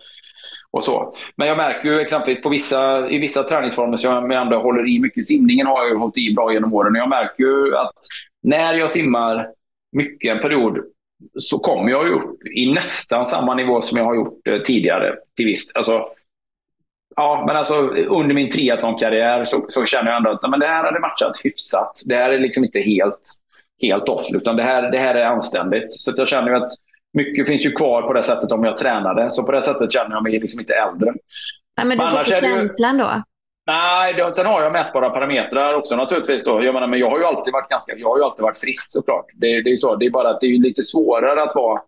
Och så. Men jag märker ju exempelvis på vissa, i vissa träningsformer som jag ändå håller i mycket. Simningen har jag hållit i bra genom åren. Och jag märker ju att när jag simmar mycket en period så kommer jag upp i nästan samma nivå som jag har gjort eh, tidigare. Till visst. Alltså, ja, men alltså, under min triathlonkarriär så, så känner jag ändå att men det här hade matchat hyfsat. Det här är liksom inte helt, helt off, utan det här, det här är anständigt. Så jag känner att mycket finns ju kvar på det sättet om jag tränade. Så på det sättet känner jag mig liksom inte äldre. Ja, men du men fick känslan då? Nej, då, sen har jag mätbara parametrar också naturligtvis. Då. Jag, menar, men jag har ju alltid varit ganska, jag har ju alltid varit frisk såklart. Det, det är så. Det är bara att det är lite svårare att vara...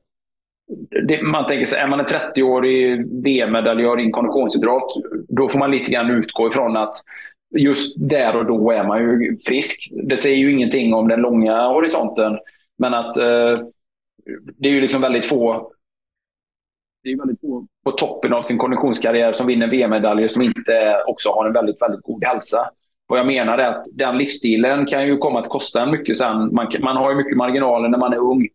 Det, man tänker sig, är man en 30-årig VM-medaljör i konditionsidrott, då får man lite grann utgå ifrån att just där och då är man ju frisk. Det säger ju ingenting om den långa horisonten. Men att eh, det är ju liksom väldigt få det är väldigt få på toppen av sin konditionskarriär som vinner VM-medaljer som inte också har en väldigt, väldigt god hälsa. Vad jag menar är att den livsstilen kan ju komma att kosta en mycket sen. Man, man har ju mycket marginaler när man är ung.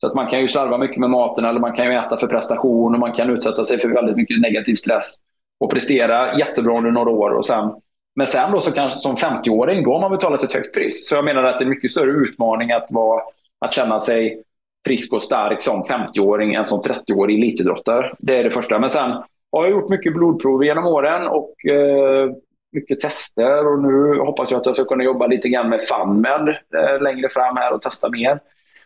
Så att man kan ju slarva mycket med maten eller man kan ju äta för prestation och man kan utsätta sig för väldigt mycket negativ stress och prestera jättebra under några år. Och sen, men sen då så kanske som 50-åring, då har man betalat ett högt pris. Så jag menar att det är mycket större utmaning att, vara, att känna sig frisk och stark som 50-åring än som 30-årig elitidrottare. Det är det första. Men sen har jag gjort mycket blodprov genom åren och eh, mycket tester och nu hoppas jag att jag ska kunna jobba lite grann med FAMMED eh, längre fram här och testa mer.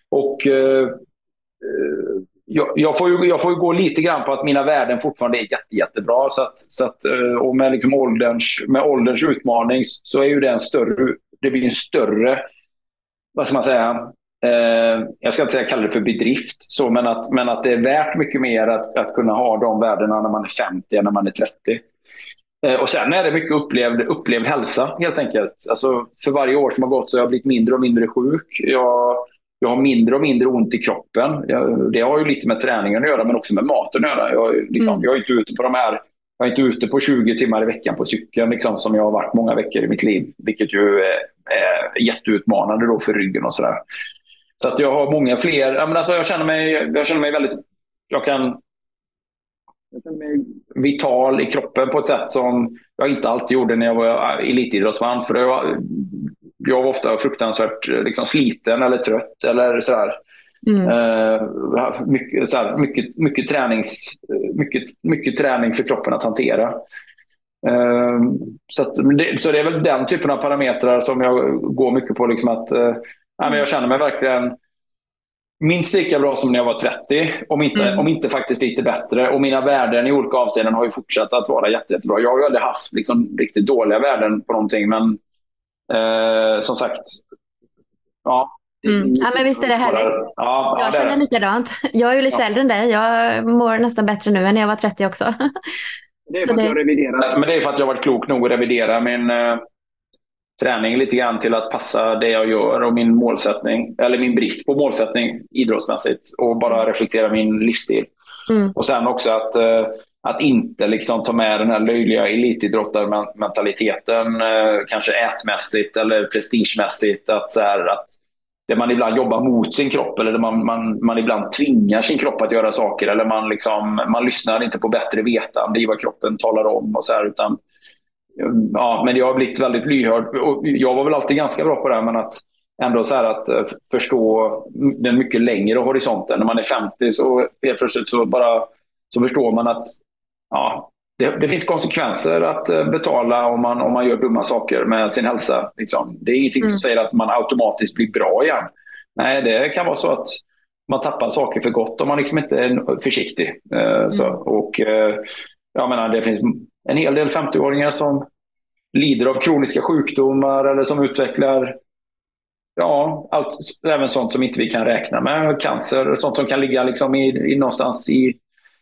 Och eh, eh, jag, jag, får ju, jag får ju gå lite grann på att mina värden fortfarande är jätte, jättebra. Så att, så att, eh, och med, liksom ålderns, med ålderns utmaning så är ju det en större, det blir en större, vad ska man säga, eh, jag ska inte säga kalla det för bedrift, så, men, att, men att det är värt mycket mer att, att kunna ha de värdena när man är 50 än när man är 30. Eh, och sen är det mycket upplevd, upplevd hälsa helt enkelt. Alltså, för varje år som har gått så har jag blivit mindre och mindre sjuk. Jag, jag har mindre och mindre ont i kroppen. Jag, det har ju lite med träningen att göra men också med maten att göra. Jag, liksom, mm. jag är inte ute på de här jag är inte ute på 20 timmar i veckan på cykeln liksom, som jag har varit många veckor i mitt liv. Vilket ju är, är jätteutmanande då för ryggen och sådär. Så att jag har många fler. Jag, alltså, jag, känner mig, jag känner mig väldigt... Jag kan jag känner mig vital i kroppen på ett sätt som jag inte alltid gjorde när jag var elitidrottsman. För jag, jag var ofta fruktansvärt liksom, sliten eller trött eller sådär. Mm. Uh, mycket, så mycket, mycket, tränings, mycket, mycket träning för kroppen att hantera. Uh, så, det, så det är väl den typen av parametrar som jag går mycket på. Liksom att, uh, jag känner mig verkligen minst lika bra som när jag var 30, om inte, mm. om inte faktiskt lite bättre. Och mina värden i olika avseenden har ju fortsatt att vara jätte, jättebra. Jag har ju aldrig haft liksom, riktigt dåliga värden på någonting, men eh, som sagt, ja. Mm. Ja, men visst är det härligt. Ja, jag ja, känner likadant. Jag är ju lite ja. äldre än dig. Jag mår nästan bättre nu än när jag var 30 också. Det är för att jag reviderar. Men det är för att jag varit klok nog att revidera min, eh, träning lite grann till att passa det jag gör och min målsättning, eller min brist på målsättning idrottsmässigt och bara reflektera min livsstil. Mm. Och sen också att, eh, att inte liksom ta med den här löjliga elitidrottarmentaliteten, eh, kanske ätmässigt eller prestigemässigt. Att, så här, att där man ibland jobbar mot sin kropp eller där man, man, man ibland tvingar sin kropp att göra saker. Eller man, liksom, man lyssnar inte på bättre vetande i vad kroppen talar om. Och så här, utan ja, men jag har blivit väldigt lyhörd. Och jag var väl alltid ganska bra på det, här, men att ändå så att eh, förstå den mycket längre horisonten. När man är 50 så helt plötsligt så bara så förstår man att ja, det, det, finns konsekvenser att eh, betala om man, om man gör dumma saker med sin hälsa. Liksom. Det är ingenting som mm. säger att man automatiskt blir bra igen. Nej, det kan vara så att man tappar saker för gott om man liksom inte är försiktig. Så, mm. och, uh, jag menar, det finns en hel del 50-åringar som lider av kroniska sjukdomar eller som utvecklar ja, allt, även sånt som inte vi kan räkna med. Cancer, sånt som kan ligga liksom i, i någonstans i,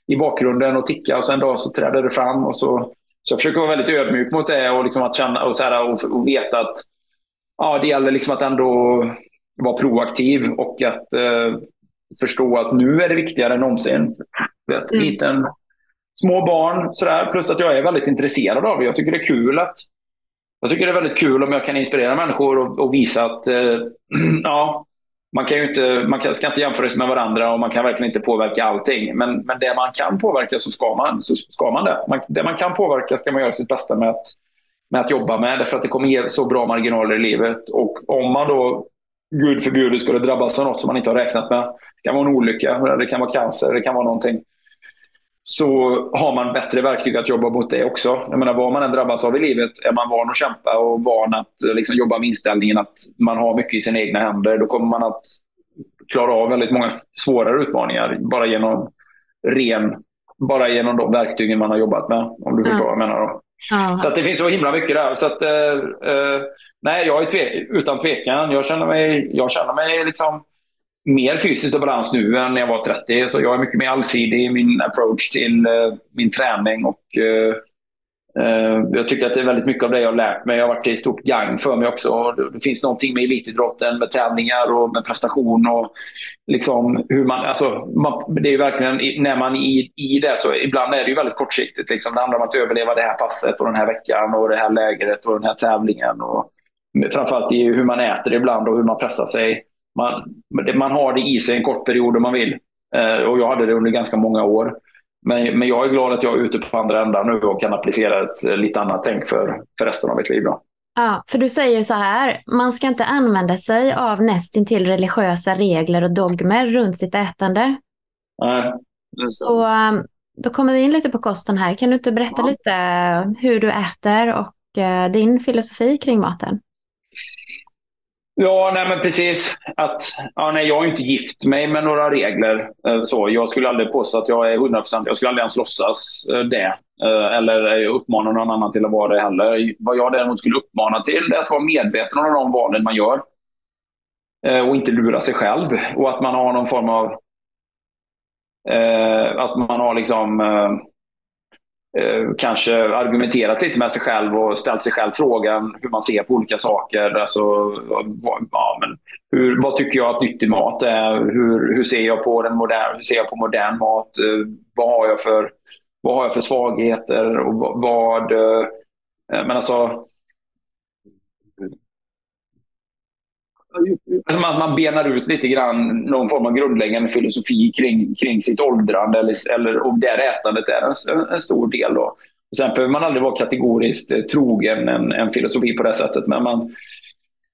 i bakgrunden och ticka och sen en dag så träder det fram. Och så, så jag försöker vara väldigt ödmjuk mot det och, liksom att känna, och, så här, och, och veta att ja, det gäller liksom att ändå vara proaktiv och att eh, förstå att nu är det viktigare än någonsin. Vet, mm. liten, små barn. Sådär. Plus att jag är väldigt intresserad av det. Jag tycker det är kul att jag tycker det är väldigt kul om jag kan inspirera människor och, och visa att eh, ja, man, kan ju inte, man kan, ska inte jämföra sig med varandra och man kan verkligen inte påverka allting. Men, men det man kan påverka så ska man, så ska man det. Man, det man kan påverka ska man göra sitt bästa med att, med att jobba med. Därför att det kommer ge så bra marginaler i livet. Och om man då, gud förbjude, skulle drabbas av något som man inte har räknat med. Det kan vara en olycka, det kan vara cancer, det kan vara någonting så har man bättre verktyg att jobba mot det också. Jag menar, vad man än drabbas av i livet, är man van att kämpa och van att liksom, jobba med inställningen att man har mycket i sina egna händer, då kommer man att klara av väldigt många svårare utmaningar bara genom ren bara genom de verktygen man har jobbat med, om du ja. förstår vad jag menar. Då. Ja. Så det finns så himla mycket där. Så att, eh, eh, nej, jag är tve utan tvekan. Jag känner mig, jag känner mig liksom mer fysiskt och balans nu än när jag var 30. Så jag är mycket mer allsidig i min approach till uh, min träning och uh, uh, jag tycker att det är väldigt mycket av det jag har lärt mig. Jag har varit till stort gang för mig också. Det finns någonting med elitidrotten, med tävlingar och med prestation. och liksom hur man, alltså, man, Det är verkligen, när man är i, i det, så ibland är det ju väldigt kortsiktigt. Liksom. Det handlar om att överleva det här passet och den här veckan och det här lägret och den här tävlingen. Och framförallt i hur man äter ibland och hur man pressar sig. Man, man har det i sig en kort period om man vill. Eh, och jag hade det under ganska många år. Men, men jag är glad att jag är ute på andra ändar nu och kan applicera ett eh, lite annat tänk för, för resten av mitt liv. Då. Ja, för du säger så här, man ska inte använda sig av nästintill religiösa regler och dogmer runt sitt ätande. Nej. Så um, då kommer vi in lite på kosten här. Kan du inte berätta ja. lite hur du äter och din filosofi kring maten? Ja, nej men precis. Att, ja, nej, jag har inte gift mig med några regler. Eh, så, jag skulle aldrig påstå att jag är 100%. Jag skulle aldrig ens låtsas eh, det. Eh, eller uppmana någon annan till att vara det heller. Vad jag däremot skulle uppmana till är att vara medveten om de valen man gör. Och inte lura sig själv. Och att man har någon form av... Att man har liksom Eh, kanske argumenterat lite med sig själv och ställt sig själv frågan hur man ser på olika saker. Alltså, vad, ja, men hur, vad tycker jag att nyttig mat är? Hur, hur ser jag på den modern, hur ser jag på modern mat? Eh, vad, har jag för, vad har jag för svagheter? Och vad, vad eh, men alltså, Alltså, Som att man benar ut lite grann någon form av grundläggande filosofi kring, kring sitt åldrande eller, eller om där ätandet är en, en stor del. Då. Sen behöver man aldrig vara kategoriskt eh, trogen en, en filosofi på det sättet. Men man,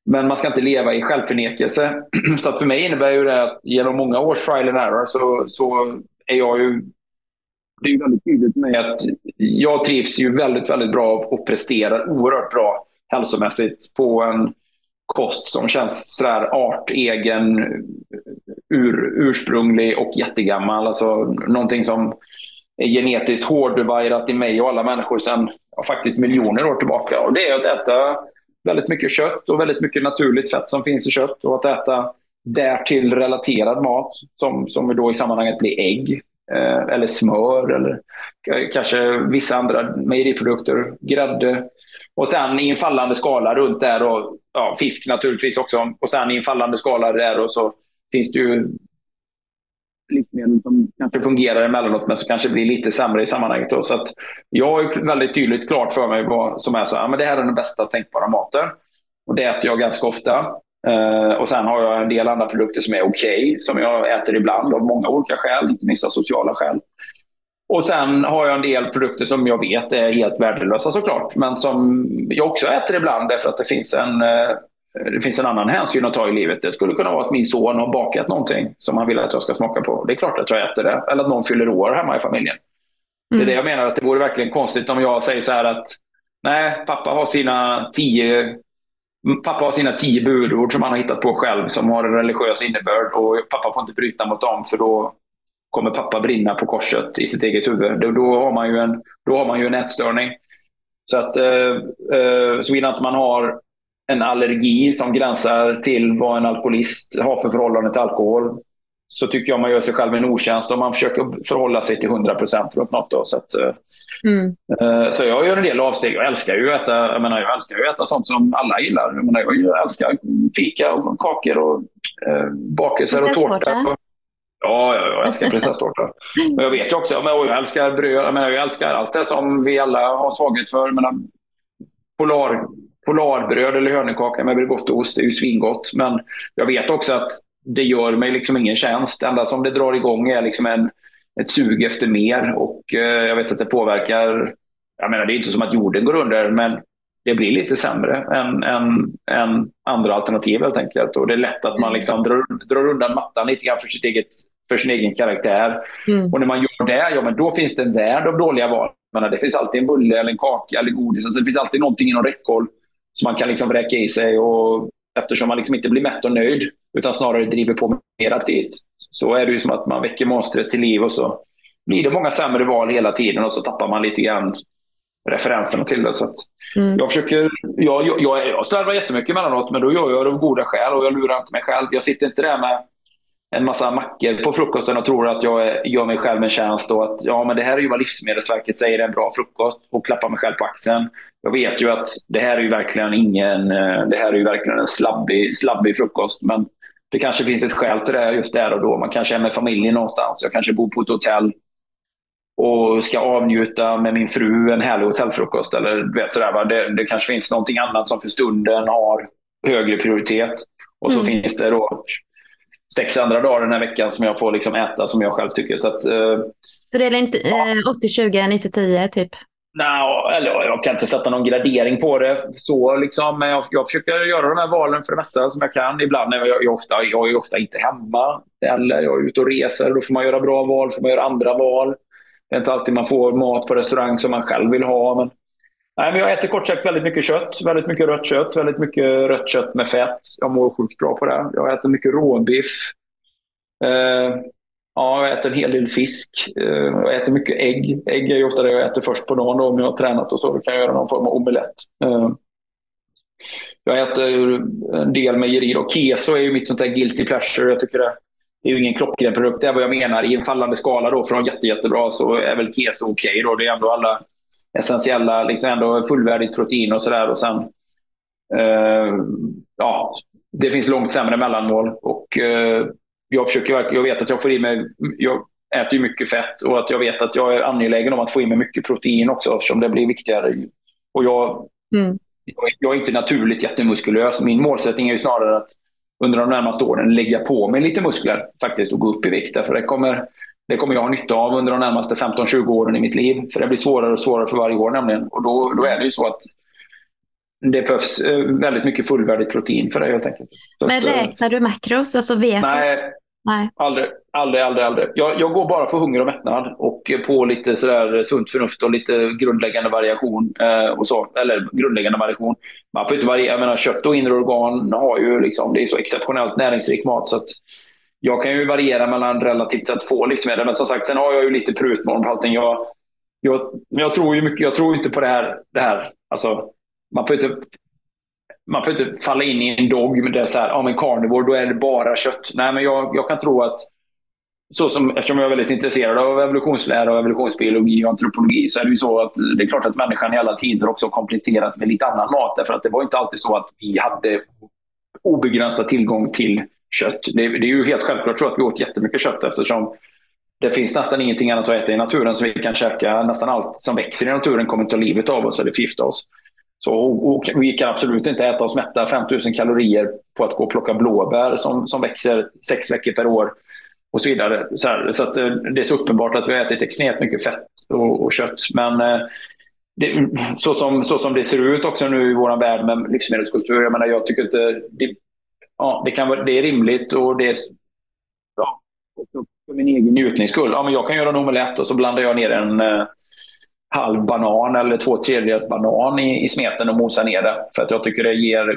men man ska inte leva i självförnekelse. Så för mig innebär ju det att genom många års trial and error så, så är jag ju... Det är ju väldigt tydligt för mig att jag trivs ju väldigt, väldigt bra och presterar oerhört bra hälsomässigt på en kost som känns sådär artegen, ur, ursprunglig och jättegammal. Alltså någonting som är genetiskt hårdvajrat i mig och alla människor sedan ja, faktiskt miljoner år tillbaka. Och det är att äta väldigt mycket kött och väldigt mycket naturligt fett som finns i kött och att äta därtill relaterad mat som, som då i sammanhanget blir ägg eh, eller smör eller kanske vissa andra mejeriprodukter, grädde. Och sen i en fallande skala runt där och ja, fisk naturligtvis också. Och sen i en fallande skala där och så finns det ju livsmedel som kanske fungerar emellanåt men som kanske blir lite sämre i sammanhanget. Då. Så att jag har väldigt tydligt klart för mig vad som är så ja, men det här är den bästa tänkbara maten. Och det äter jag ganska ofta. Uh, och sen har jag en del andra produkter som är okej, okay, som jag äter ibland av många olika skäl, inte minst av sociala skäl. Och sen har jag en del produkter som jag vet är helt värdelösa såklart, men som jag också äter ibland därför att det finns en, eh, det finns en annan hänsyn att ta i livet. Det skulle kunna vara att min son har bakat någonting som han vill att jag ska smaka på. Det är klart att jag äter det. Eller att någon fyller år hemma i familjen. Mm. Det är det jag menar, att det vore verkligen konstigt om jag säger så här att nej, pappa har sina tio Pappa har sina tio budord som han har hittat på själv som har en religiös innebörd och pappa får inte bryta mot dem för då kommer pappa brinna på korset i sitt eget huvud. Då, då har, man ju en, då har man ju en ätstörning. Så att eh, eh, såvida inte man har en allergi som gränsar till vad en alkoholist har för förhållande till alkohol så tycker jag man gör sig själv en otjänst om man försöker förhålla sig till 100 procent runt något. Då. Så, att, eh, mm. eh, så jag gör en del avsteg. Jag älskar ju att äta, jag menar, jag älskar ju att äta sånt som alla gillar. Jag, menar, jag älskar fika och kakor och eh, bakelser och tårta. Ja, jag älskar prinsesstårta. Men jag vet ju också, men jag älskar bröd, jag, menar, jag älskar allt det som vi alla har svaghet för. menar, polar, polarbröd eller hörnekaka med Bregottost är ju svingott. Men jag vet också att det gör mig liksom ingen tjänst. Det enda som det drar igång är liksom en, ett sug efter mer. Och eh, jag vet att det påverkar... Jag menar, det är inte som att jorden går under, men det blir lite sämre än, än, än andra alternativ helt enkelt. Och det är lätt att man liksom drar, drar undan mattan lite grann för, sitt eget, för sin egen karaktär. Mm. Och när man gör det, ja, men då finns det en värld av dåliga val. Men det finns alltid en bulle, eller en kaka eller godis. Alltså det finns alltid någonting inom räckhåll som man kan liksom vräka i sig. Och eftersom man liksom inte blir mätt och nöjd, utan snarare driver på mer aptit, så är det ju som att man väcker monstret till liv och så blir det många sämre val hela tiden och så tappar man lite grann referenserna till det. Så mm. jag, försöker, jag, jag, jag, jag slarvar jättemycket emellanåt, men då gör jag det av goda skäl och jag lurar inte mig själv. Jag sitter inte där med en massa mackor på frukosten och tror att jag gör mig själv en tjänst och att ja, men det här är ju vad Livsmedelsverket säger är en bra frukost och klappar mig själv på axeln. Jag vet ju att det här är ju verkligen ingen, eh, det här är ju verkligen en slabbig, slabbig frukost. Men det kanske finns ett skäl till det just där och då. Man kanske är med familjen någonstans. Jag kanske bor på ett hotell och ska avnjuta med min fru en härlig hotellfrukost. Eller, du vet, sådär, va? Det, det kanske finns någonting annat som för stunden har högre prioritet. Och så mm. finns det då sex andra dagar den här veckan som jag får liksom äta som jag själv tycker. Så, att, eh, så det är inte eh, 80-20, 90-10 typ? Nej, eller jag kan inte sätta någon gradering på det. så liksom, Men jag, jag försöker göra de här valen för det mesta som jag kan. Ibland är jag, jag, ofta, jag är ofta inte hemma. Eller jag är ute och reser. Då får man göra bra val, får man göra andra val. Det är inte alltid man får mat på restaurang som man själv vill ha. Men, nej, men jag äter kort sagt väldigt mycket kött. Väldigt mycket rött kött. Väldigt mycket rött kött med fett. Jag mår sjukt bra på det. Jag äter mycket råbiff. Eh, ja, jag äter en hel del fisk. Eh, jag äter mycket ägg. Ägg är ju ofta det jag äter först på dagen då, om jag har tränat och så. Då kan jag göra någon form av omelett. Eh, jag äter en del mejeri. Keso är ju mitt sånt där guilty pleasure. Jag tycker det det är ju ingen klockren produkt. Det är vad jag menar. I en fallande skala då, från jätte, jättebra så är väl keso okej. Okay det är ändå alla essentiella, liksom ändå fullvärdigt protein och sådär. Och sen, eh, ja, det finns långt sämre mellanmål. Och, eh, jag, försöker, jag vet att jag får i mig... Jag äter ju mycket fett och att jag vet att jag är angelägen om att få i mig mycket protein också eftersom det blir viktigare. Och jag, mm. jag, jag är inte naturligt jättemuskulös. Min målsättning är ju snarare att under de närmaste åren lägga på mig lite muskler faktiskt och gå upp i vikt. För det kommer, det kommer jag ha nytta av under de närmaste 15-20 åren i mitt liv. För det blir svårare och svårare för varje år nämligen. Och då, då är det ju så att det behövs eh, väldigt mycket fullvärdigt protein för det helt enkelt. Så Men eh, räknar du makros? Alltså vet nej? Nej, aldrig. Aldrig, aldrig, aldrig. Jag, jag går bara på hunger och mättnad och på lite sådär sunt förnuft och lite grundläggande variation. Eh, och så. Eller grundläggande variation. Man får inte variera. Jag menar, kött och inre organ har ju liksom, det är så exceptionellt näringsrik mat. Så att jag kan ju variera mellan relativt sett få livsmedel. Men som sagt, sen har jag ju lite prutmån på allting. Jag, jag, jag, tror ju mycket, jag tror inte på det här. Det här. Alltså, man får inte man får inte falla in i en dogm där så här, ja men carnivore, då är det bara kött. Nej, men jag, jag kan tro att så som, eftersom jag är väldigt intresserad av evolutionslära, och evolutionsbiologi och antropologi så är det ju så att det är klart att människan i alla tider också kompletterat med lite annan mat. Därför att det var inte alltid så att vi hade obegränsad tillgång till kött. Det, det är ju helt självklart så att vi åt jättemycket kött eftersom det finns nästan ingenting annat att äta i naturen som vi kan käka. Nästan allt som växer i naturen kommer ta livet av oss eller förgifta oss. Så, och, vi kan absolut inte äta oss mätta 5000 kalorier på att gå och plocka blåbär som, som växer sex veckor per år och så vidare. Så, här, så att, eh, det är så uppenbart att vi har ätit extremt mycket fett och, och kött. Men eh, det, så, som, så som det ser ut också nu i vår värld med livsmedelskultur, jag menar, jag tycker inte det, ja, det, kan, det är rimligt och det är ja, för min egen njutnings skull. Ja, men jag kan göra en omelett och så blandar jag ner en eh, halv banan eller två tredjedels banan i, i smeten och mosar ner det. För att jag tycker det ger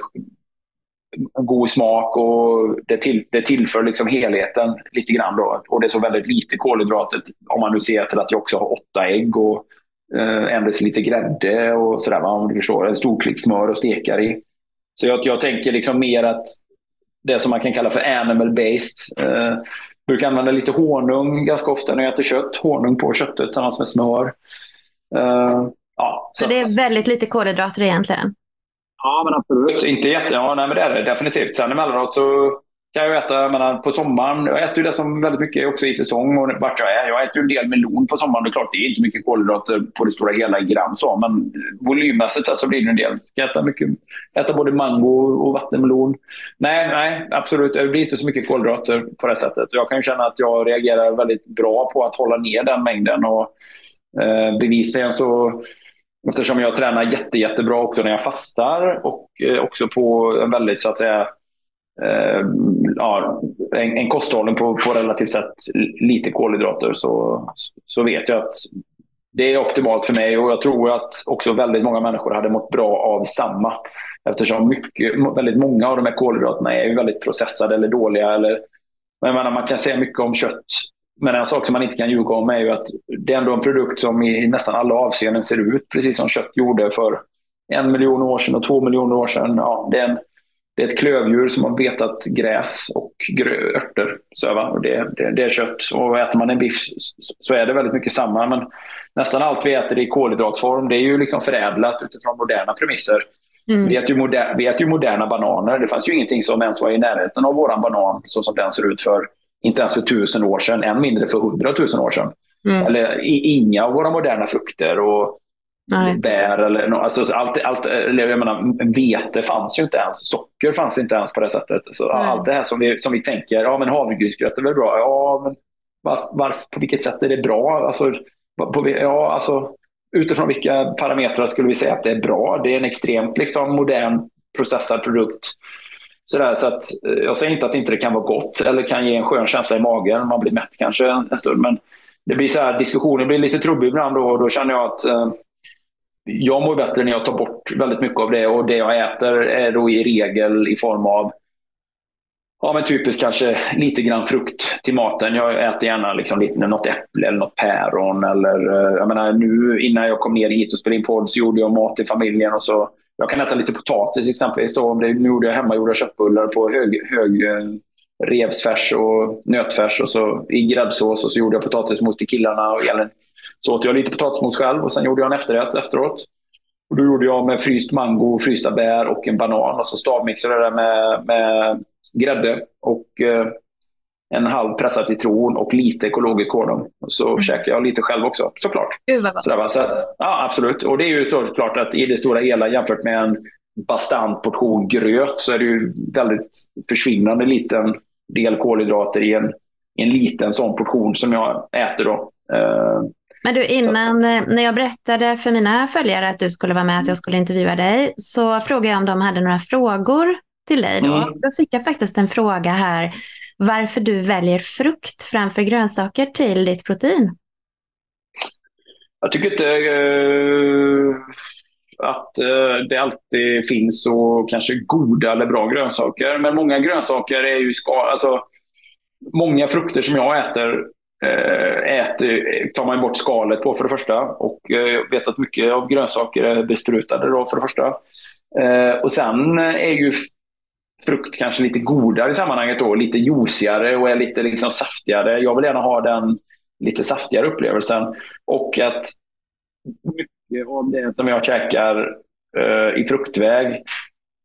god smak och det, till, det tillför liksom helheten lite grann. Då. Och det är så väldigt lite kolhydrater om man nu ser till att jag också har åtta ägg och eh, en lite grädde och sådär. Om du förstår. En stor klick smör och stekar i. Så jag, jag tänker liksom mer att det som man kan kalla för animal based. Eh, brukar använda lite honung ganska ofta när jag äter kött. Honung på köttet tillsammans med smör. Uh, ja, så, så det är väldigt lite kolhydrater egentligen? Ja, men absolut. Inte jätte... Ja, nej, men det är det definitivt. Sen emellanåt så kan jag äta, jag menar, på sommaren, jag äter ju det som väldigt mycket också i säsong och vart jag är. Jag äter ju en del melon på sommaren. Det är klart, det är inte mycket kolhydrater på det stora hela i gram så, men volymmässigt så blir det en del. Jag kan äta, mycket, äta både mango och vattenmelon. Nej, nej, absolut. Det blir inte så mycket kolhydrater på det sättet. Jag kan ju känna att jag reagerar väldigt bra på att hålla ner den mängden. Och Eh, bevisligen så, eftersom jag tränar jätte, jättebra också när jag fastar och eh, också på en väldigt så att säga eh, ja, en, en kosthållning på, på relativt sett lite kolhydrater så, så vet jag att det är optimalt för mig och jag tror att också väldigt många människor hade mått bra av samma. Eftersom mycket, väldigt många av de här kolhydraterna är ju väldigt processade eller dåliga. Eller, men menar, man kan säga mycket om kött men en sak som man inte kan ljuga om är ju att det är ändå en produkt som i nästan alla avseenden ser ut precis som kött gjorde för en miljon år sedan och två miljoner år sedan. Ja, det, är en, det är ett klövdjur som har betat gräs och örter. Så, va? Det, det, det, är kött. Och äter man en biff så är det väldigt mycket samma. Men nästan allt vi äter i kolhydratform det är ju liksom förädlat utifrån moderna premisser. Mm. Vi, äter ju moder, vi äter ju moderna bananer. Det fanns ju ingenting som ens var i närheten av våran banan så som den ser ut för, inte ens för tusen år sedan, än mindre för hundratusen år sedan. Mm. Eller inga av våra moderna frukter. Och Nej. bär eller no, alltså, allt, allt, eller jag menar, vete fanns ju inte ens. Socker fanns inte ens på det sättet. Så allt det här som vi, som vi tänker, ja men havregrynsgröt är väl bra. Ja, men var, var, på vilket sätt är det bra? Alltså, på, ja, alltså, utifrån vilka parametrar skulle vi säga att det är bra? Det är en extremt liksom, modern processad produkt. Sådär, så att, eh, jag säger inte att inte det kan vara gott eller kan ge en skön känsla i magen. Man blir mätt kanske en, en stund. Men det blir så här, diskussionen blir lite trubbig ibland och då känner jag att eh, jag mår bättre när jag tar bort väldigt mycket av det och det jag äter är då i regel i form av Ja, men typiskt kanske lite grann frukt till maten. Jag äter gärna liksom lite, något äpple eller något päron. Eller, eh, jag menar, nu innan jag kom ner hit och spelade in podd så gjorde jag mat till familjen. Och så, jag kan äta lite potatis exempelvis. Då, om det, nu gjorde jag hemmagjorda köttbullar på hög, hög eh, revsfärs och nötfärs och så i gräddsås. Och så gjorde jag potatismos till killarna. Och så åt jag lite potatismos själv och sen gjorde jag en efterrätt efteråt. Och då gjorde jag med fryst mango, frysta bär och en banan. Och så stavmixade jag det med, med grädde och eh, en halv pressad citron och lite ekologisk honung. Så mm. käkade jag lite själv också, såklart. Gud vad gott. Så, så, ja, absolut. Och det är ju såklart att i det stora hela jämfört med en bastant portion gröt så är det ju väldigt försvinnande liten del kolhydrater i en, i en liten sån portion som jag äter. Då. Eh, men du, innan. Eh, när jag berättade för mina följare att du skulle vara med, att jag skulle intervjua dig, så frågade jag om de hade några frågor till dig. Då, mm. då fick jag faktiskt en fråga här, varför du väljer frukt framför grönsaker till ditt protein. Jag tycker inte eh, att eh, det alltid finns så kanske goda eller bra grönsaker. Men många grönsaker är ju ska, alltså, Många frukter som jag äter eh, äter, tar man bort skalet på för det första. Och eh, jag vet att mycket av grönsaker är besprutade då för det första. Eh, och sen är ju frukt kanske lite godare i sammanhanget då. Lite juicigare och är lite liksom saftigare. Jag vill gärna ha den lite saftigare upplevelsen. Och att mycket av det som jag käkar eh, i fruktväg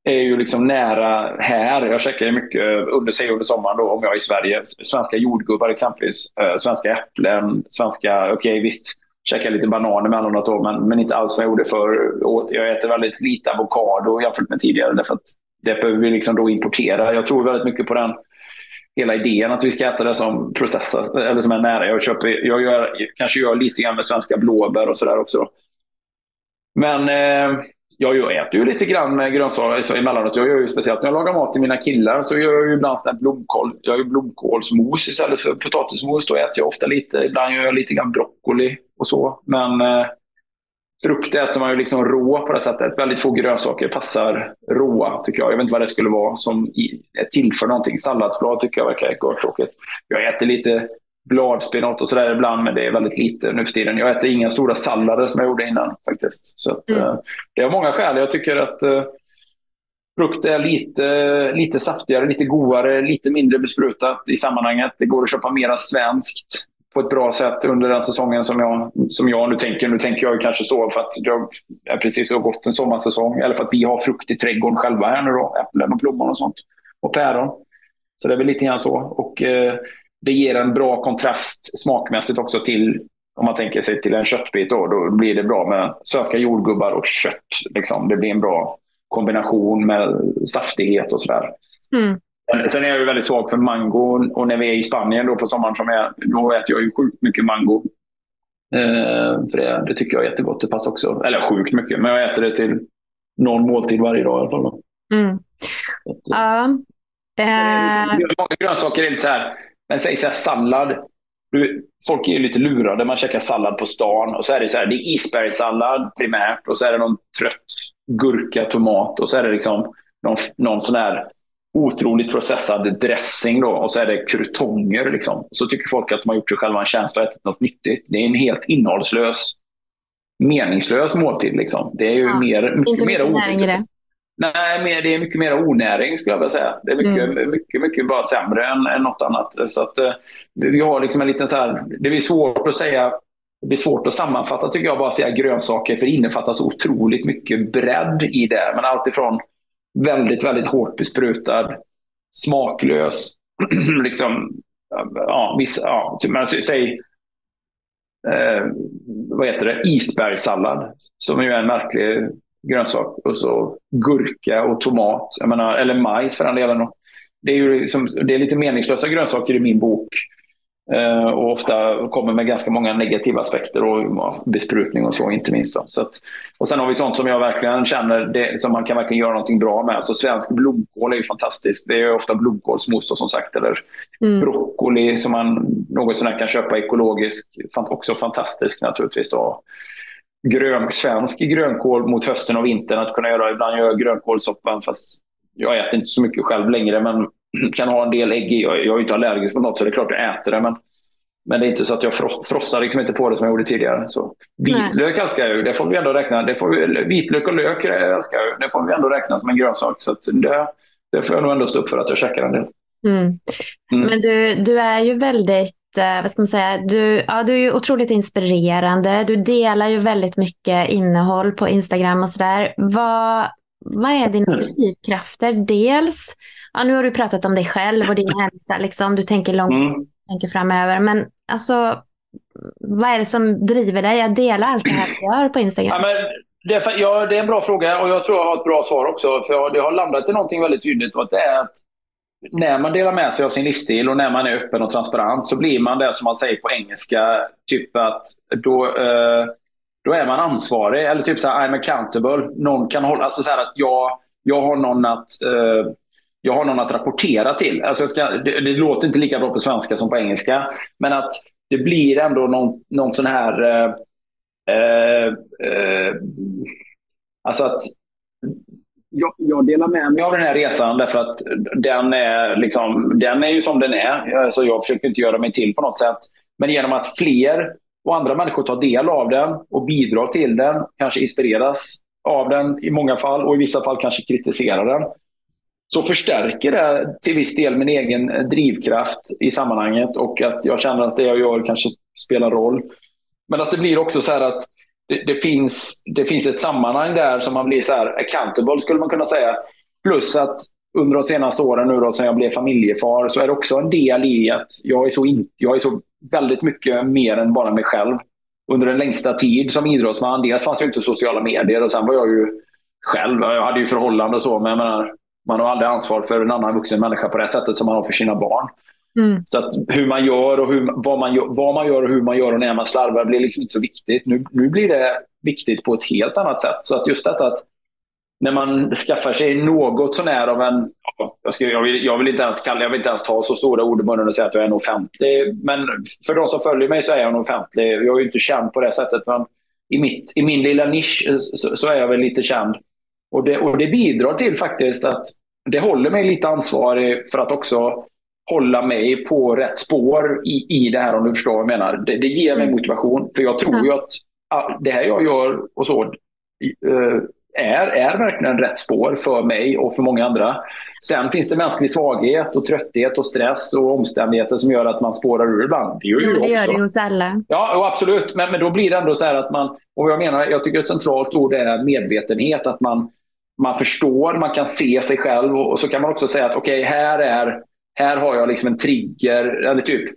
är ju liksom nära här. Jag käkar mycket under, sig under sommaren då, om jag är i Sverige. Svenska jordgubbar exempelvis. Eh, svenska äpplen. Svenska, okej okay, visst, käkar lite bananer emellanåt då, men, men inte alls vad jag gjorde förr. Jag äter väldigt lite avokado jämfört med tidigare. Därför att det behöver vi liksom då importera. Jag tror väldigt mycket på den hela idén att vi ska äta det som processas, eller som är nära. Jag, köper, jag gör, kanske gör lite grann med svenska blåbär och sådär också. Men eh, jag, jag äter ju lite grann med grönsaker emellanåt. Jag gör ju speciellt när jag lagar mat till mina killar så gör jag ju ibland sån blomkål. Jag gör blomkålsmos istället för potatismos. Då äter jag ofta lite. Ibland gör jag lite grann broccoli och så. Men eh, frukt äter man ju liksom rå på det sättet. Väldigt få grönsaker passar råa tycker jag. Jag vet inte vad det skulle vara som är till för någonting. Salladsblad tycker jag verkar tråkigt. Jag äter lite bladspenat och sådär ibland, men det är väldigt lite nu för tiden. Jag äter inga stora sallader som jag gjorde innan faktiskt. Så att, mm. uh, det har många skäl. Jag tycker att uh, frukt är lite, lite saftigare, lite godare, lite mindre besprutat i sammanhanget. Det går att köpa mera svenskt på ett bra sätt under den säsongen som jag, som jag nu tänker. Nu tänker jag kanske så för att jag är precis har gått en sommarsäsong. Eller för att vi har frukt i trädgården själva här nu då. Äpplen och plommon och sånt. Och päron. Så det är väl lite grann så. Och, eh, det ger en bra kontrast smakmässigt också till om man tänker sig till en köttbit då, då blir det bra med svenska jordgubbar och kött. Liksom. Det blir en bra kombination med saftighet och sådär. Mm. Sen är jag ju väldigt svag för mango och när vi är i Spanien då på sommaren som är, då äter jag ju sjukt mycket mango. Eh, för det, det, tycker jag är jättegott. Det passar också. Eller sjukt mycket, men jag äter det till någon måltid varje dag i alla fall. Mm. uh... Många grönsaker är lite så här, men säg så här, sallad. Folk är ju lite lurade. Man käkar sallad på stan och så är det så här, det är isbergssallad primärt och så är det någon trött gurka, tomat och så är det liksom någon, någon sån här otroligt processad dressing då och så är det krutonger. Liksom. Så tycker folk att de har gjort sig själva en tjänst och ätit något nyttigt. Det är en helt innehållslös, meningslös måltid. Liksom. Det är ju ja, mer, inte mer näring i det. Nej, men det är mycket mer onäring skulle jag vilja säga. Det är mycket, mm. mycket, mycket bara sämre än, än något annat. Så att, eh, vi har liksom en liten så här, det blir svårt att säga det blir svårt att sammanfatta tycker jag, bara säga grönsaker, för det innefattar så otroligt mycket bredd i det. Men alltifrån väldigt, väldigt hårt besprutad, smaklös, liksom, ja, vissa, ja, typ, alltså, säg, eh, vad heter det, isbergssallad, som ju är en märklig grönsak. Och så gurka och tomat, jag menar, eller majs för den delen. Det är, ju liksom, det är lite meningslösa grönsaker i min bok. Eh, och ofta kommer med ganska många negativa aspekter och besprutning och så inte minst. Så att, och sen har vi sånt som jag verkligen känner det, som man kan verkligen göra någonting bra med. Så svensk blomkål är ju fantastiskt. Det är ofta blomkålsmos som sagt. Eller mm. broccoli som man något sånt kan köpa ekologiskt. Också fantastiskt naturligtvis. Då. Grön, svensk grönkål mot hösten och vintern. Att kunna göra, ibland gör jag grönkålssoppa fast jag äter inte så mycket själv längre. Men kan ha en del ägg i. Jag, jag är inte allergisk mot något så det är klart jag äter det. Men, men det är inte så att jag frossar liksom inte på det som jag gjorde tidigare. Så, vitlök älskar jag ju. Det får vi ändå räkna. Det får vi, vitlök och lök älskar jag Det får vi ändå räkna som en grönsak. Så det, det får jag nog ändå stå upp för att jag käkar en del. Mm. Mm. Men du, du är ju väldigt eh, vad ska man säga, du, ja, du är ju otroligt inspirerande. Du delar ju väldigt mycket innehåll på Instagram och sådär. Vad, vad är dina mm. drivkrafter? Dels ja, nu har du pratat om dig själv och din hälsa, liksom. du tänker långt, mm. tänker framöver. Men alltså, vad är det som driver dig att dela allt det här du gör på Instagram? Ja, men det, är, ja, det är en bra fråga och jag tror jag har ett bra svar också. För det har landat i någonting väldigt tydligt och det är att när man delar med sig av sin livsstil och när man är öppen och transparent så blir man det som man säger på engelska, typ att då, eh, då är man ansvarig. Eller typ så här, I'm accountable. Någon kan hålla, alltså så här att jag, jag har någon att eh, jag har någon att rapportera till. Alltså ska, det, det, låter inte lika bra på svenska som på engelska. Men att det blir ändå någon, någon sån här... Eh, eh, eh, alltså att jag, jag, delar med mig av den här resan därför att den är, liksom, den är ju som den är. Alltså jag försöker inte göra mig till på något sätt. Men genom att fler och andra människor tar del av den och bidrar till den, kanske inspireras av den i många fall och i vissa fall kanske kritiserar den, så förstärker det till viss del min egen drivkraft i sammanhanget och att jag känner att det jag gör kanske spelar roll. Men att det blir också så att det, det, finns, det finns ett sammanhang där som man blir så här accountable skulle man kunna säga. Plus att under de senaste åren nu då, sen jag blev familjefar så är det också en del i att jag är så, in, jag är så väldigt mycket mer än bara mig själv. Under den längsta tid som idrottsman, dels fanns ju inte sociala medier och sen var jag ju själv, jag hade ju förhållande och så, men jag menar, man har aldrig ansvar för en annan vuxen människa på det sättet som man har för sina barn. Mm. Så att hur man gör och hur, vad, man gör, vad man gör och hur man gör och när man slarvar blir liksom inte så viktigt. Nu, nu blir det viktigt på ett helt annat sätt. Så att just detta att när man skaffar sig något sånär av en... Jag, ska, jag, vill, jag, vill, inte ens kalla, jag vill inte ens ta så stora ord i munnen och säga att jag är en offentlig. Men för de som följer mig så är jag en offentlig. Jag är ju inte känd på det sättet. Men i, mitt, i min lilla nisch så, så är jag väl lite känd. Och det, och det bidrar till faktiskt att det håller mig lite ansvarig för att också hålla mig på rätt spår i, i det här om du förstår vad jag menar. Det, det ger mig mm. motivation. För jag tror ju att det här jag gör och så eh, är, är verkligen rätt spår för mig och för många andra. Sen finns det mänsklig svaghet och trötthet och stress och omständigheter som gör att man spårar ur ibland. Det gör ju ja, det gör det hos alla. Ja, absolut. Men, men då blir det ändå så här att man, och jag menar, jag tycker ett centralt ord är medvetenhet. Att man, man förstår, man kan se sig själv och, och så kan man också säga att okej, okay, här, är, här har jag liksom en trigger. Eller typ,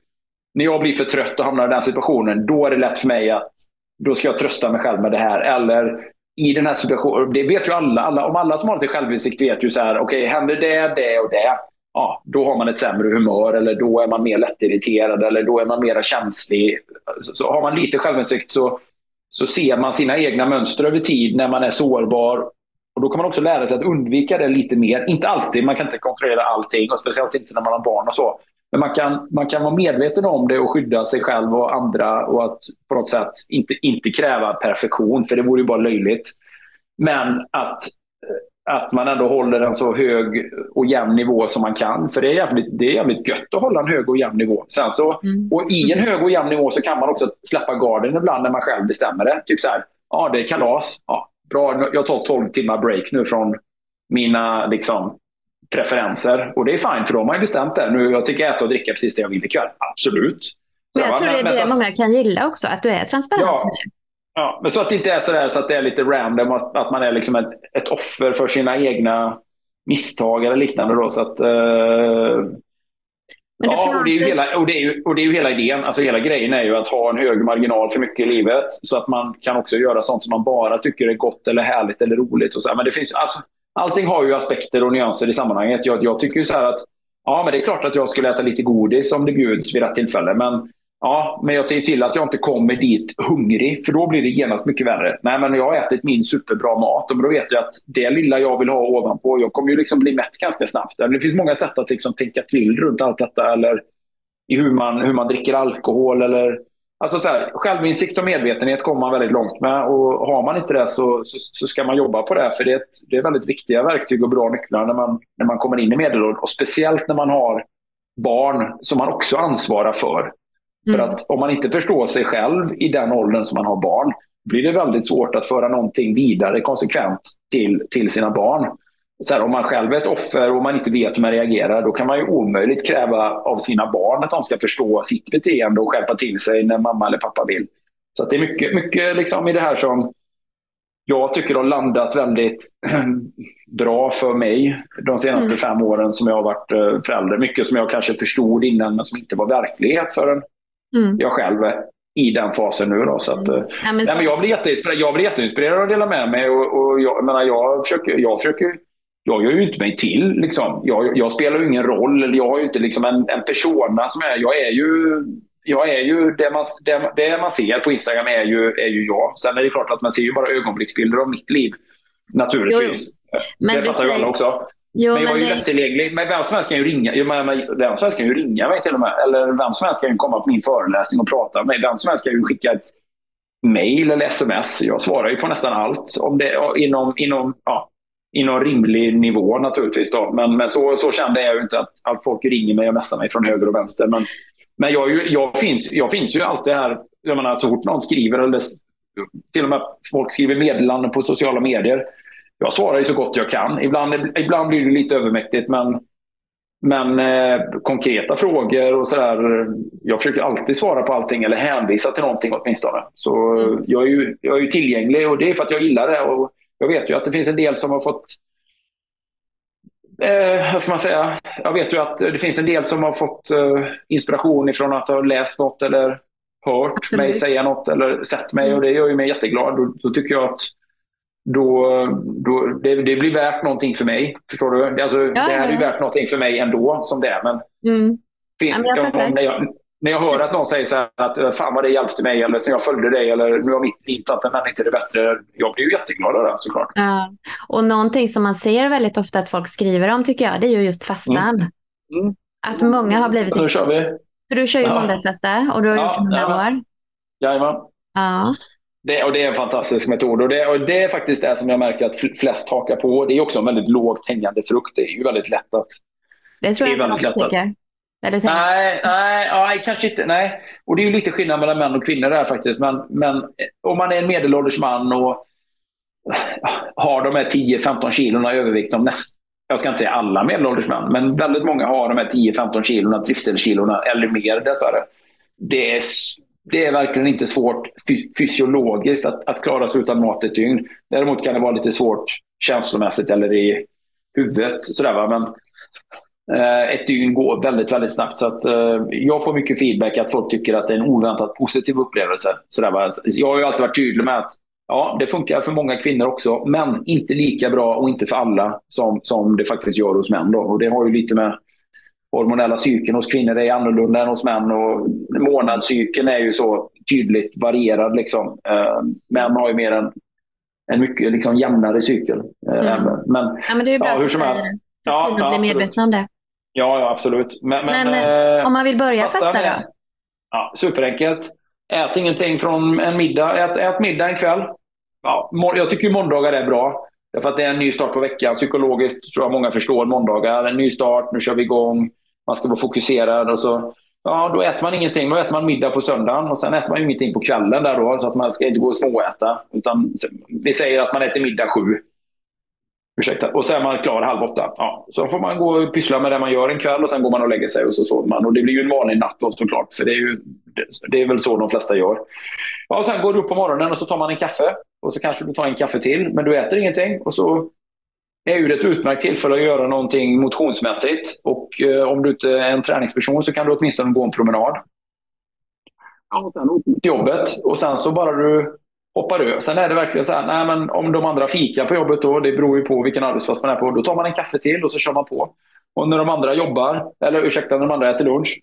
när jag blir för trött och hamnar i den situationen, då är det lätt för mig att då ska jag trösta mig själv med det här. Eller i den här situationen, det vet ju alla, alla om alla som har lite självinsikt vet ju så här, okej, okay, händer det, det och det, ja, då har man ett sämre humör eller då är man mer lättirriterad eller då är man mer känslig. Så, så har man lite självinsikt så, så ser man sina egna mönster över tid när man är sårbar och Då kan man också lära sig att undvika det lite mer. Inte alltid, man kan inte kontrollera allting och speciellt inte när man har barn och så. Men man kan, man kan vara medveten om det och skydda sig själv och andra och att på något sätt inte, inte kräva perfektion, för det vore ju bara löjligt. Men att, att man ändå håller en så hög och jämn nivå som man kan. För det är jävligt, det är jävligt gött att hålla en hög och jämn nivå. Sen så, mm. Och i en hög och jämn nivå så kan man också släppa garden ibland när man själv bestämmer det. Typ så här, ja det är kalas, ja, bra, jag tar 12 timmar break nu från mina liksom, preferenser. Och det är fint, för då har man ju bestämt det. Nu, jag tycker äta och dricka precis det jag vill ikväll. Absolut. Men jag tror det är det så, många kan gilla också, att du är transparent ja. Ja, men så att det inte är så, så att det är lite random, att, att man är liksom ett, ett offer för sina egna misstag eller liknande. Då, så att, uh, ja, och det, är ju hela, och, det är ju, och det är ju hela idén. Alltså hela grejen är ju att ha en hög marginal för mycket i livet. Så att man kan också göra sånt som man bara tycker är gott eller härligt eller roligt. Och så Men det finns, alltså, allting har ju aspekter och nyanser i sammanhanget. Jag, jag tycker ju så att ja, men det är klart att jag skulle äta lite godis om det bjuds vid rätt tillfälle. Men Ja, men jag ser till att jag inte kommer dit hungrig, för då blir det genast mycket värre. Nej, men jag har ätit min superbra mat och då vet jag att det lilla jag vill ha ovanpå, jag kommer ju liksom bli mätt ganska snabbt. Det finns många sätt att liksom tänka till runt allt detta, eller i hur man, hur man dricker alkohol. Eller, alltså så här, självinsikt och medvetenhet kommer man väldigt långt med och har man inte det så, så, så ska man jobba på det, för det är, ett, det är väldigt viktiga verktyg och bra nycklar när man, när man kommer in i medelåldern. Och speciellt när man har barn som man också ansvarar för. För mm. att om man inte förstår sig själv i den åldern som man har barn, blir det väldigt svårt att föra någonting vidare konsekvent till, till sina barn. Så här, om man själv är ett offer och man inte vet hur man reagerar, då kan man ju omöjligt kräva av sina barn att de ska förstå sitt beteende och skärpa till sig när mamma eller pappa vill. Så det är mycket, mycket liksom i det här som jag tycker har landat väldigt bra för mig de senaste mm. fem åren som jag har varit eh, förälder. Mycket som jag kanske förstod innan men som inte var verklighet förrän mm. jag själv i den fasen nu. Då, så att, mm. ja, men nej, men jag, blir jätteinspirerad, jag blir jätteinspirerad att dela med mig. Och, och jag, menar, jag, försöker, jag försöker jag gör ju inte mig till. Liksom. Jag, jag spelar ju ingen roll. Jag har ju inte liksom en, en persona som är... Jag är ju, jag är ju det, man, det, det man ser på Instagram är ju, är ju jag. Sen är det klart att man ser ju bara ögonblicksbilder av mitt liv. Naturligtvis. Jo, jo. det fattar ju alla också. Jo, men jag är ju det... lättillgänglig. Men vem som helst kan ju ringa. Vem som helst kan ju ringa mig till och med. Eller vem som helst kan ju komma på min föreläsning och prata med mig. Vem som helst kan ju skicka ett mail eller sms. Jag svarar ju på nästan allt. Om det, inom, inom, ja, inom rimlig nivå naturligtvis. Då. Men, men så, så kände jag ju inte att, att folk ringer mig och messar mig från höger och vänster. Men, men jag, jag, finns, jag finns ju alltid här. Jag menar, så fort någon skriver, eller till och med folk skriver meddelanden på sociala medier jag svarar ju så gott jag kan. Ibland, ibland blir det lite övermäktigt, men, men eh, konkreta frågor och sådär. Jag försöker alltid svara på allting eller hänvisa till någonting åtminstone. Så mm. jag, är ju, jag är ju tillgänglig och det är för att jag gillar det. Och jag vet ju att det finns en del som har fått Eh, vad ska man säga? Jag vet ju att det finns en del som har fått eh, inspiration ifrån att ha läst något eller hört Absolut. mig säga något eller sett mig och det gör ju mig jätteglad. Då, då tycker jag att då, då, det, det, blir värt någonting för mig. Förstår du? Alltså, ja, det här ja. är värt någonting för mig ändå, som det är. Men, mm. fin, ja, men jag, när, jag, när jag hör att någon säger så här att fan vad det hjälpte mig, eller sen jag följde dig, eller nu har mitt liv tagit en vändning till det bättre. Jag blir ju jätteglad av det såklart. Ja. Och någonting som man ser väldigt ofta att folk skriver om, tycker jag, det är ju just fastan. Mm. Mm. Att många har blivit... Nu kör vi. För du kör ju ja. måndagsfasta och du har gjort det många år. Jajamän. Ja. Det, och det är en fantastisk metod och det, och det är faktiskt det som jag märker att flest hakar på. Det är också en väldigt lågt hängande frukt. Det är ju väldigt lätt att... Det tror jag inte man tycker. Nej, nej, nej, kanske inte. Nej. Och det är ju lite skillnad mellan män och kvinnor där faktiskt. Men, men om man är en medelålders man och har de här 10-15 kilona övervikt som näst, jag ska inte säga alla medelålders män, men väldigt många har de här 10-15 kilona, trivselkilona eller mer dessvärre. Det är det är verkligen inte svårt fysiologiskt att, att klara sig utan mat ett dygn. Däremot kan det vara lite svårt känslomässigt eller i huvudet. Sådär, va? Men eh, ett dygn går väldigt, väldigt snabbt. Så att, eh, jag får mycket feedback att folk tycker att det är en oväntat positiv upplevelse. Sådär, va? Jag har ju alltid varit tydlig med att ja, det funkar för många kvinnor också, men inte lika bra och inte för alla som, som det faktiskt gör hos män. Då. Och det har ju lite med hormonella cykeln hos kvinnor är annorlunda än hos män. Och månadscykeln är ju så tydligt varierad. Liksom. Eh, män har ju mer en, en mycket liksom, jämnare cykel. Mm. Men, ja, men det är bra ja, hur som helst. Så att kvinnor ja, blir medvetna om det. Ja, ja absolut. Men, men, men eh, om man vill börja fasta då? Ja, superenkelt. Ät ingenting från en middag. Ät, ät middag en kväll. Ja, jag tycker måndagar är bra. Därför att det är en ny start på veckan. Psykologiskt tror jag många förstår måndagar. En ny start, nu kör vi igång. Man ska vara fokuserad. Och så, ja, då äter man ingenting. Då äter man middag på söndagen och sen äter man ingenting på kvällen. Där då, så att man ska inte gå och småäta. Utan vi säger att man äter middag sju. Ursäkta. Och sen är man klar halv åtta. Ja, så får man gå och pyssla med det man gör en kväll och sen går man och lägger sig och så sover man. Och det blir ju en vanlig natt då såklart, för det är, ju, det är väl så de flesta gör. Ja, och sen går du upp på morgonen och så tar man en kaffe. Och så kanske du tar en kaffe till, men du äter ingenting. Och så är det ett utmärkt tillfälle att göra någonting motionsmässigt. Och eh, om du inte är en träningsperson så kan du åtminstone gå en promenad. Ja, och sen till jobbet och sen så bara du hoppar över. Sen är det verkligen så här, nej men om de andra fikar på jobbet då, det beror ju på vilken arbetsplats man är på, då tar man en kaffe till och så kör man på. Och när de andra jobbar, eller ursäkta, när de andra äter lunch,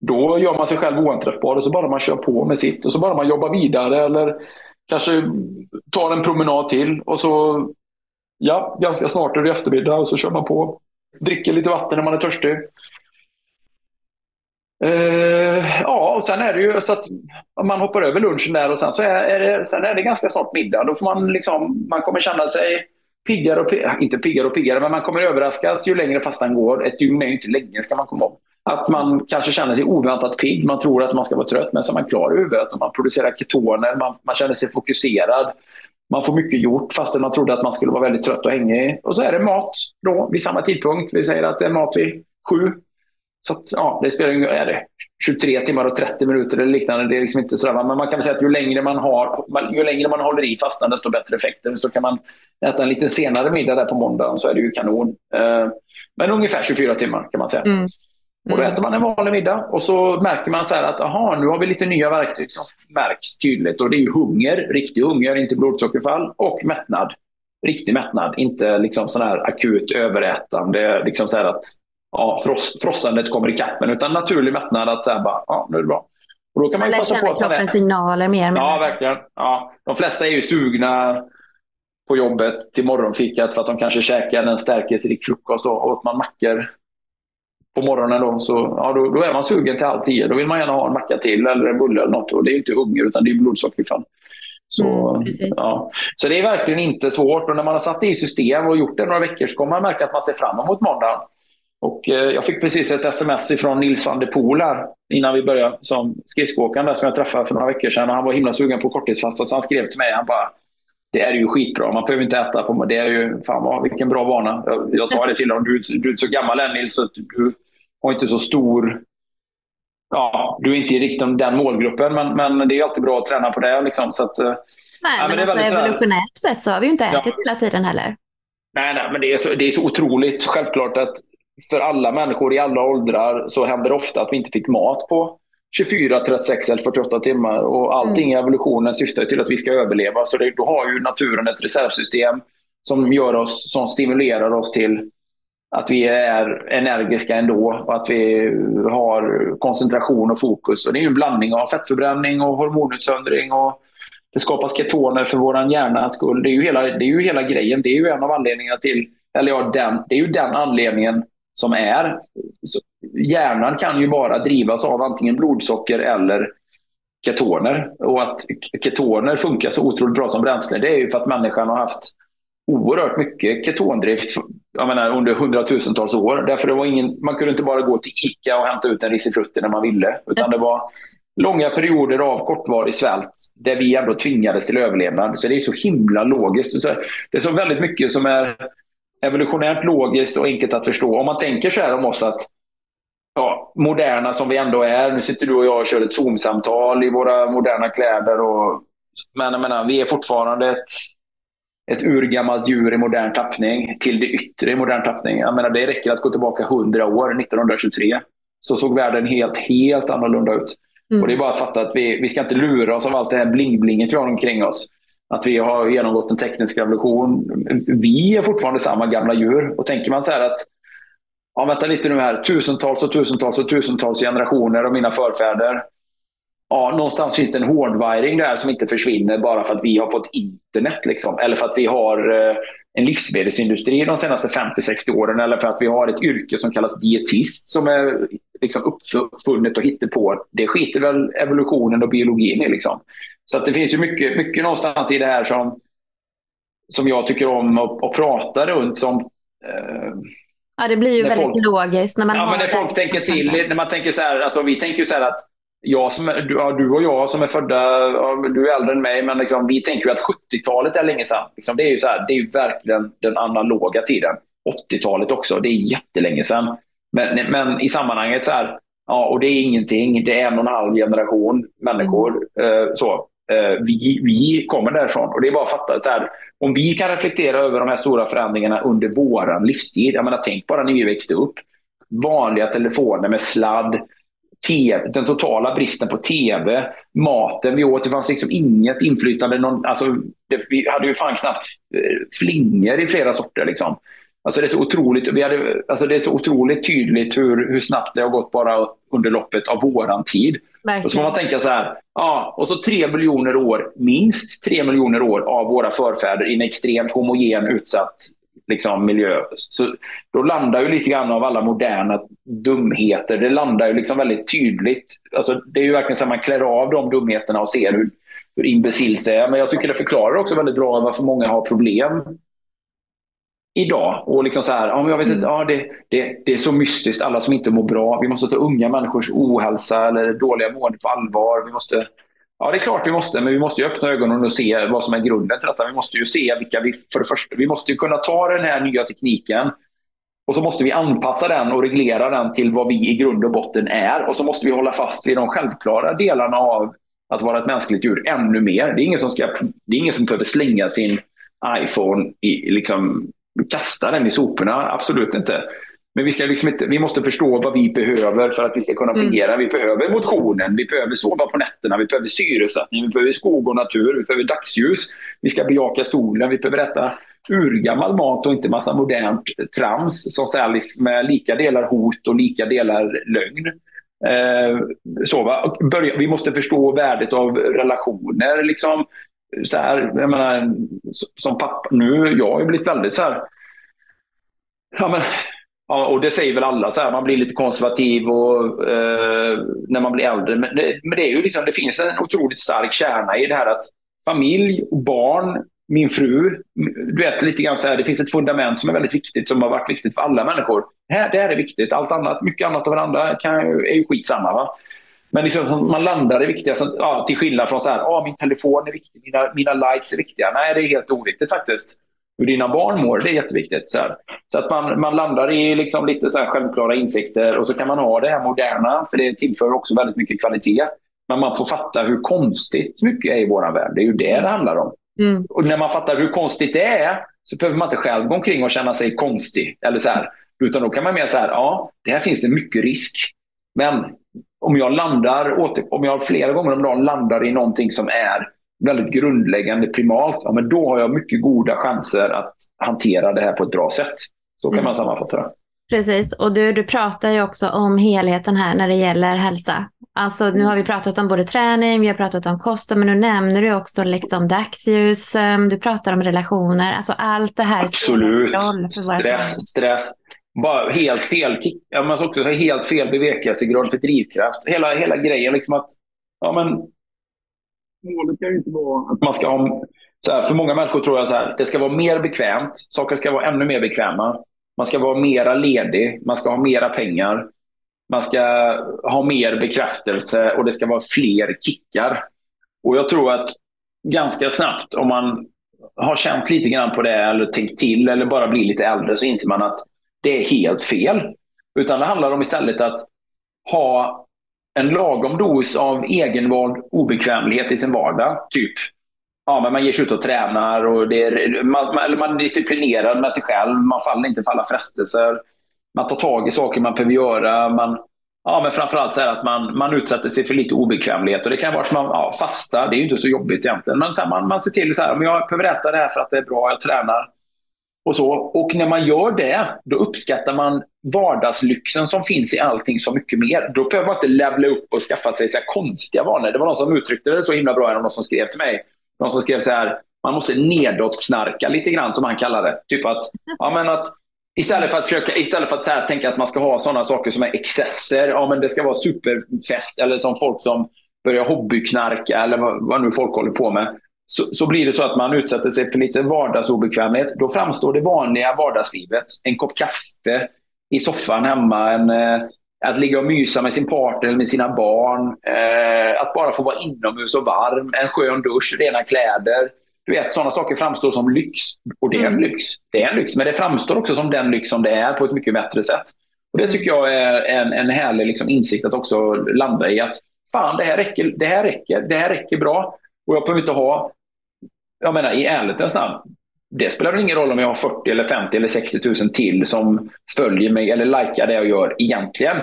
då gör man sig själv oanträffbar och så bara man kör på med sitt och så bara man jobbar vidare eller kanske tar en promenad till och så ja, ganska snart är det eftermiddag och så kör man på. Dricker lite vatten när man är törstig. Uh, ja, och sen är det ju så att man hoppar över lunchen där och sen så är, är, det, sen är det ganska snart middag. Då får man liksom, man kommer känna sig piggare och piggare, inte piggare och piggare, men man kommer överraskas ju längre fastan går. Ett dygn är ju inte länge ska man komma ihåg. Att man kanske känner sig oväntat pigg, man tror att man ska vara trött, men så är man klar i huvudet och man producerar ketoner, man, man känner sig fokuserad. Man får mycket gjort fastän man trodde att man skulle vara väldigt trött och hängig. Och så är det mat då vid samma tidpunkt. Vi säger att det är mat vid sju så att, ja, det spelar ingen är det 23 timmar och 30 minuter eller liknande. Det är liksom inte sådär, men man kan väl säga att ju längre man, har, ju längre man håller i fastan, desto bättre effekter. Så kan man äta en lite senare middag där på måndagen så är det ju kanon. Eh, men ungefär 24 timmar kan man säga. Mm. Och då äter man en vanlig middag och så märker man så att aha, nu har vi lite nya verktyg som märks tydligt. Och det är hunger, riktig hunger, inte blodsockerfall, och mättnad. Riktig mättnad, inte liksom sån här akut överätande. Liksom så att ja, frost, frossandet kommer ikapp en, utan naturlig mättnad att säga bara, ja, nu är det bra. Och då kan man Eller passa på att kroppens signaler mer. Ja, verkligen. Ja. De flesta är ju sugna på jobbet till morgonfikat för att de kanske käkar en stärkelserik frukost och åt man mackor på morgonen då, så ja, då, då, är man sugen till halv tio. Då vill man gärna ha en macka till eller en bulle eller något. Och det är inte hunger utan det är blodsockerfall. Så, mm, ja. så det är verkligen inte svårt. Och när man har satt det i system och gjort det några veckor så kommer man märka att man ser fram emot måndagen. Och, eh, jag fick precis ett sms från Nils van der Poel här, innan vi började som skridskoåkaren som jag träffade för några veckor sedan. Han var himla sugen på korttidsfasta så han skrev till mig. Han bara, det är ju skitbra. Man behöver inte äta på Det är ju, fan vad, vilken bra vana. Jag, jag sa det till honom. Du, du är så gammal än Nils, så du har inte så stor... Ja, du är inte riktigt den målgruppen, men, men det är alltid bra att träna på det. Liksom, så att, nej, ja, men, men alltså, evolutionärt sett så har vi ju inte ätit ja. hela tiden heller. Nej, nej, men det är, så, det är så otroligt självklart att för alla människor i alla åldrar så händer det ofta att vi inte fick mat på 24, 36 eller 48 timmar. Och allting mm. i evolutionen syftar till att vi ska överleva. Så det, då har ju naturen ett reservsystem som, gör oss, som stimulerar oss till att vi är energiska ändå och att vi har koncentration och fokus. Och det är en blandning av fettförbränning och hormonutsöndring. Och det skapas ketoner för vår hjärnas skull. Det är, ju hela, det är ju hela grejen. Det är ju en av anledningarna till, eller ja, den, det är ju den anledningen som är. Hjärnan kan ju bara drivas av antingen blodsocker eller ketoner. Och att ketoner funkar så otroligt bra som bränsle, det är ju för att människan har haft oerhört mycket ketondrift jag menar, under hundratusentals år. Därför det var ingen, man kunde inte bara gå till ICA och hämta ut en risifrutti när man ville. Utan det var långa perioder av kortvarig svält där vi ändå tvingades till överlevnad. Så det är så himla logiskt. Det är så väldigt mycket som är evolutionärt logiskt och enkelt att förstå. Om man tänker så här om oss att ja, moderna som vi ändå är. Nu sitter du och jag och kör ett Zoom-samtal i våra moderna kläder. Och, men jag menar, vi är fortfarande ett, ett urgammalt djur i modern tappning till det yttre i modern tappning. Jag menar, det räcker att gå tillbaka 100 år, 1923. Så såg världen helt, helt annorlunda ut. Mm. Och Det är bara att fatta att vi, vi ska inte lura oss av allt det här bling-blinget vi har omkring oss att vi har genomgått en teknisk revolution. Vi är fortfarande samma gamla djur. Och tänker man så här att, ja vänta lite nu här, tusentals och tusentals och tusentals generationer av mina förfäder. Ja, någonstans finns det en hårdwiring där som inte försvinner bara för att vi har fått internet. Liksom. Eller för att vi har eh, en livsmedelsindustri de senaste 50-60 åren. Eller för att vi har ett yrke som kallas dietist som är liksom uppfunnet och på. Det skiter väl evolutionen och biologin i. Liksom. Så att det finns ju mycket, mycket någonstans i det här som, som jag tycker om att, att prata runt. Som, eh, ja, det blir ju väldigt folk, logiskt. När man ja, men när folk tänker till, när man tänker så här, alltså vi tänker ju så här att jag som är, du, ja, du och jag som är födda, du är äldre än mig, men liksom, vi tänker ju att 70-talet är länge sedan. Liksom, det är ju så här, det är ju verkligen den analoga tiden. 80-talet också, det är jättelänge sedan. Men, men i sammanhanget så här, ja, och det är ingenting. Det är en och en halv generation människor. Eh, så. Eh, vi, vi kommer därifrån. Och det är bara att fatta, så här, om vi kan reflektera över de här stora förändringarna under vår livstid. Jag menar, tänk bara när vi växte upp. Vanliga telefoner med sladd, TV, den totala bristen på tv, maten vi åt. Det fanns liksom inget inflytande. Någon, alltså, det, vi hade ju fan knappt eh, flingor i flera sorter. Liksom. Alltså det, är så otroligt, vi hade, alltså det är så otroligt tydligt hur, hur snabbt det har gått bara under loppet av våran tid. Verkligen. Och så får man tänka så här, ja, och så tre miljoner år, minst tre miljoner år av våra förfäder i en extremt homogen, utsatt liksom, miljö. Så då landar ju lite grann av alla moderna dumheter. Det landar ju liksom väldigt tydligt. Alltså, det är ju verkligen så att man klär av de dumheterna och ser hur, hur imbecilt det är. Men jag tycker det förklarar också väldigt bra varför många har problem idag. Och liksom så här, ja, jag vet inte, mm. ja, det, det, det är så mystiskt, alla som inte mår bra. Vi måste ta unga människors ohälsa eller dåliga mående på allvar. Vi måste, ja, det är klart vi måste, men vi måste ju öppna ögonen och se vad som är grunden till detta. Vi måste ju se vilka vi, för det första, vi måste ju kunna ta den här nya tekniken och så måste vi anpassa den och reglera den till vad vi i grund och botten är. Och så måste vi hålla fast vid de självklara delarna av att vara ett mänskligt djur ännu mer. Det är ingen som, ska, det är ingen som behöver slänga sin iPhone i, liksom, kasta den i soporna, absolut inte. Men vi, ska liksom inte, vi måste förstå vad vi behöver för att vi ska kunna mm. fungera. Mm. Vi behöver motionen, vi behöver sova på nätterna, vi behöver syresättning, vi behöver skog och natur, vi behöver dagsljus. Vi ska bejaka solen, vi behöver äta urgammal mat och inte massa modernt trams som säljs med lika delar hot och lika delar lögn. Eh, så, va? Börja, vi måste förstå värdet av relationer. Liksom så här, jag menar, som pappa nu, jag har ju blivit väldigt så här, ja men, ja, och det säger väl alla, så här, man blir lite konservativ och, eh, när man blir äldre. Men det, men det, är ju liksom, det finns en otroligt stark kärna i det här att familj, barn, min fru, du vet lite grann så här, det finns ett fundament som är väldigt viktigt, som har varit viktigt för alla människor. Det här, det här är viktigt, allt annat, mycket annat av varandra kan, är ju skitsamma. Va? Men liksom, man landar i viktiga, ja, till skillnad från så här, ah, min telefon är viktig, mina, mina likes är viktiga. Nej, det är helt oviktigt faktiskt. Hur dina barn mår, det är jätteviktigt. Så, här. så att man, man landar i liksom lite så självklara insikter och så kan man ha det här moderna, för det tillför också väldigt mycket kvalitet. Men man får fatta hur konstigt mycket är i vår värld. Det är ju det det handlar om. Mm. Och när man fattar hur konstigt det är så behöver man inte själv gå omkring och känna sig konstig. Eller så här. Utan då kan man mer säga, ja, det här finns det mycket risk. Men om jag landar, om jag flera gånger om dagen landar i någonting som är väldigt grundläggande primalt, ja, men då har jag mycket goda chanser att hantera det här på ett bra sätt. Så kan mm. man sammanfatta det. Precis, och du, du pratar ju också om helheten här när det gäller hälsa. Alltså nu har vi pratat om både träning, vi har pratat om kosten, men nu nämner du också liksom dagsljus, du pratar om relationer, alltså allt det här. Absolut, stress, stress bara helt fel. Ja, men också helt fel bevekelsegrund för drivkraft. Hela, hela grejen liksom att ja, men, målet kan ju inte vara att man ska ha... Så här, för många människor tror jag så här, det ska vara mer bekvämt. Saker ska vara ännu mer bekväma. Man ska vara mera ledig. Man ska ha mera pengar. Man ska ha mer bekräftelse och det ska vara fler kickar. Och jag tror att ganska snabbt, om man har känt lite grann på det eller tänkt till eller bara blir lite äldre, så inser man att det är helt fel. Utan det handlar om istället att ha en lagom dos av egenvald obekvämlighet i sin vardag. Typ ja, men man ger sig ut och tränar och det är, man, eller man är disciplinerad med sig själv. Man faller inte för alla frestelser. Man tar tag i saker man behöver göra. Man, ja, men framförallt så att man, man utsätter sig för lite obekvämlighet. Och det kan vara att man ja, fasta, det är ju inte så jobbigt egentligen. Men så här, man, man ser till så här, om jag behöver äta det här för att det är bra, jag tränar och, så. och när man gör det, då uppskattar man vardagslyxen som finns i allting så mycket mer. Då behöver man inte levla upp och skaffa sig så konstiga vanor. Det var någon som uttryckte det så himla bra, någon som skrev till mig. Någon som skrev så här, man måste nedåtknarka lite grann, som han kallade det. Typ att, ja, men att Istället för att, försöka, istället för att här, tänka att man ska ha sådana saker som är excesser. Ja, men det ska vara superfest. Eller som folk som börjar hobbyknarka eller vad, vad nu folk håller på med så, så blir det så att man utsätter sig för lite vardagsobekvämlighet. Då framstår det vanliga vardagslivet, en kopp kaffe i soffan hemma, en, eh, att ligga och mysa med sin partner eller med sina barn. Eh, att bara få vara inomhus och varm. En skön dusch, rena kläder. Du vet, sådana saker framstår som lyx. Och det är en mm. lyx. Det är en lyx. Men det framstår också som den lyx som det är på ett mycket bättre sätt. Och Det tycker jag är en, en härlig liksom, insikt att också landa i. att Fan, det här räcker. Det här räcker, det här räcker bra. Och jag behöver inte ha... Jag menar, i ärlighetens namn. Det spelar väl ingen roll om jag har 40, eller 50 eller 60 000 till som följer mig eller likar det jag gör egentligen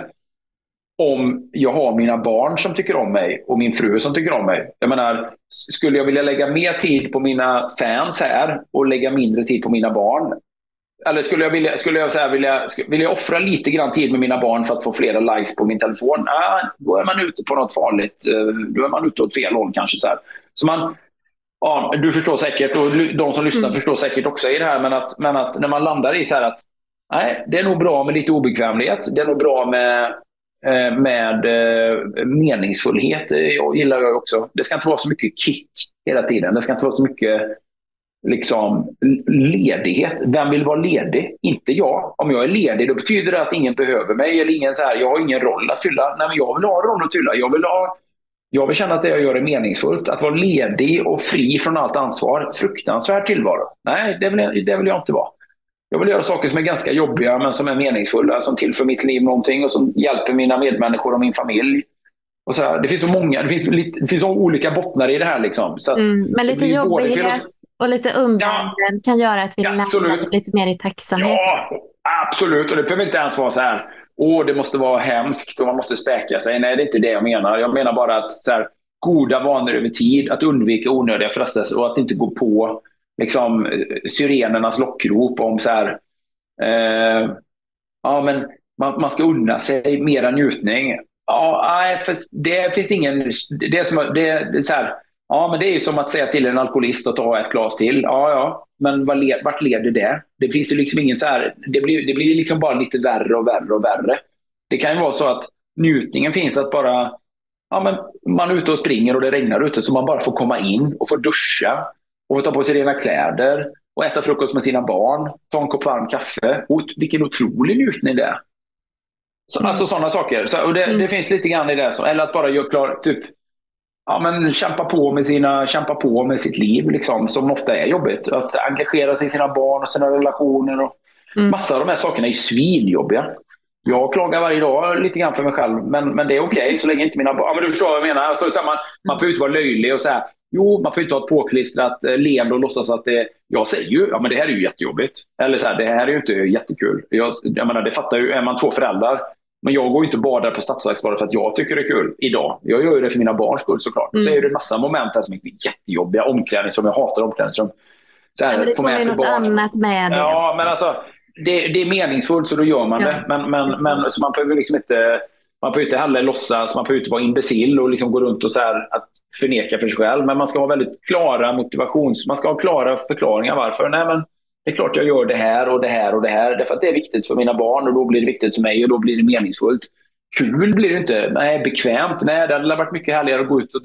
om jag har mina barn som tycker om mig och min fru som tycker om mig. Jag menar, skulle jag vilja lägga mer tid på mina fans här och lägga mindre tid på mina barn? Eller skulle jag vilja, skulle jag säga, vilja, vilja offra lite grann tid med mina barn för att få flera likes på min telefon? Ah, då är man ute på något farligt. Eh, då är man ute åt fel håll kanske. Så, här. så man, ja, du förstår säkert och de som lyssnar mm. förstår säkert också i det här. Men att, men att när man landar i så att nej, det är nog bra med lite obekvämlighet. Det är nog bra med Eh, med eh, meningsfullhet jag gillar jag också. Det ska inte vara så mycket kick hela tiden. Det ska inte vara så mycket liksom, ledighet. Vem vill vara ledig? Inte jag. Om jag är ledig då betyder det att ingen behöver mig. eller ingen så här, Jag har ingen roll att fylla. Nej, men jag vill ha en roll att fylla. Jag vill, ha, jag vill känna att det jag gör är meningsfullt. Att vara ledig och fri från allt ansvar. Fruktansvärd tillvaro. Nej, det vill, det vill jag inte vara. Jag vill göra saker som är ganska jobbiga men som är meningsfulla, som tillför mitt liv någonting och som hjälper mina medmänniskor och min familj. Och så här, det finns så många, det finns, det finns så olika bottnar i det här. Liksom, så mm, men lite jobbighet och lite umbäranden ja, kan göra att vi ja, landar lite mer i tacksamhet. Ja, absolut. Och det behöver inte ens vara så här, åh, det måste vara hemskt och man måste späka sig. Nej, det är inte det jag menar. Jag menar bara att så här, goda vanor över tid, att undvika onödiga frestelser och att inte gå på liksom, syrenernas lockrop om så här, eh, ja men man, man ska unna sig mera njutning. Ja, nej, det finns ingen... Det är, som, det är så här, ja, men det är som att säga till en alkoholist att ta ett glas till. Ja, ja, men vart leder det? Det finns ju liksom ingen så här... Det blir, det blir liksom bara lite värre och värre och värre. Det kan ju vara så att njutningen finns att bara... Ja, men man är ute och springer och det regnar ute så man bara får komma in och få duscha och ta på sig rena kläder och äta frukost med sina barn, ta en kopp varm kaffe. Och vilken otrolig njutning det är. Så, mm. Alltså sådana saker. Så, och det, mm. det, finns lite grann i det. Så, eller att bara göra klart, typ, ja, men kämpa, på med sina, kämpa på med sitt liv, liksom, som ofta är jobbigt. Att så, engagera sig i sina barn och sina relationer. Och, mm. Massa av de här sakerna är svinjobbiga. Jag klagar varje dag lite grann för mig själv, men, men det är okej okay, så länge inte mina barn... Ja, men du förstår vad jag menar. Alltså, så man, man behöver inte vara löjlig och säga Jo, man får inte ha ett påklistrat eh, leende och låtsas att det... Jag säger ju, ja men det här är ju jättejobbigt. Eller så här, det här är ju inte jättekul. Jag, jag menar, det fattar ju, är man två föräldrar. Men jag går ju inte bara på Stadsverks bara för att jag tycker det är kul idag. Jag gör ju det för mina barns skull såklart. Mm. Så är det en massa moment här som är jättejobbiga. Omklädningsrum, jag hatar omklädningsrum. Så här, det kommer ju något barn. annat med det. Ja, men alltså det, det, är meningsfullt så då gör man ja. det. Men, men, men så man behöver liksom inte man behöver inte heller låtsas, man behöver inte vara imbeциll och liksom gå runt och så att förneka för sig själv. Men man ska ha väldigt klara motivations... Man ska ha klara förklaringar varför. Nej, men det är klart jag gör det här och det här och det här. Därför att det är viktigt för mina barn och då blir det viktigt för mig och då blir det meningsfullt. Kul blir det inte. Nej, bekvämt. Nej, det hade varit mycket härligare att gå ut och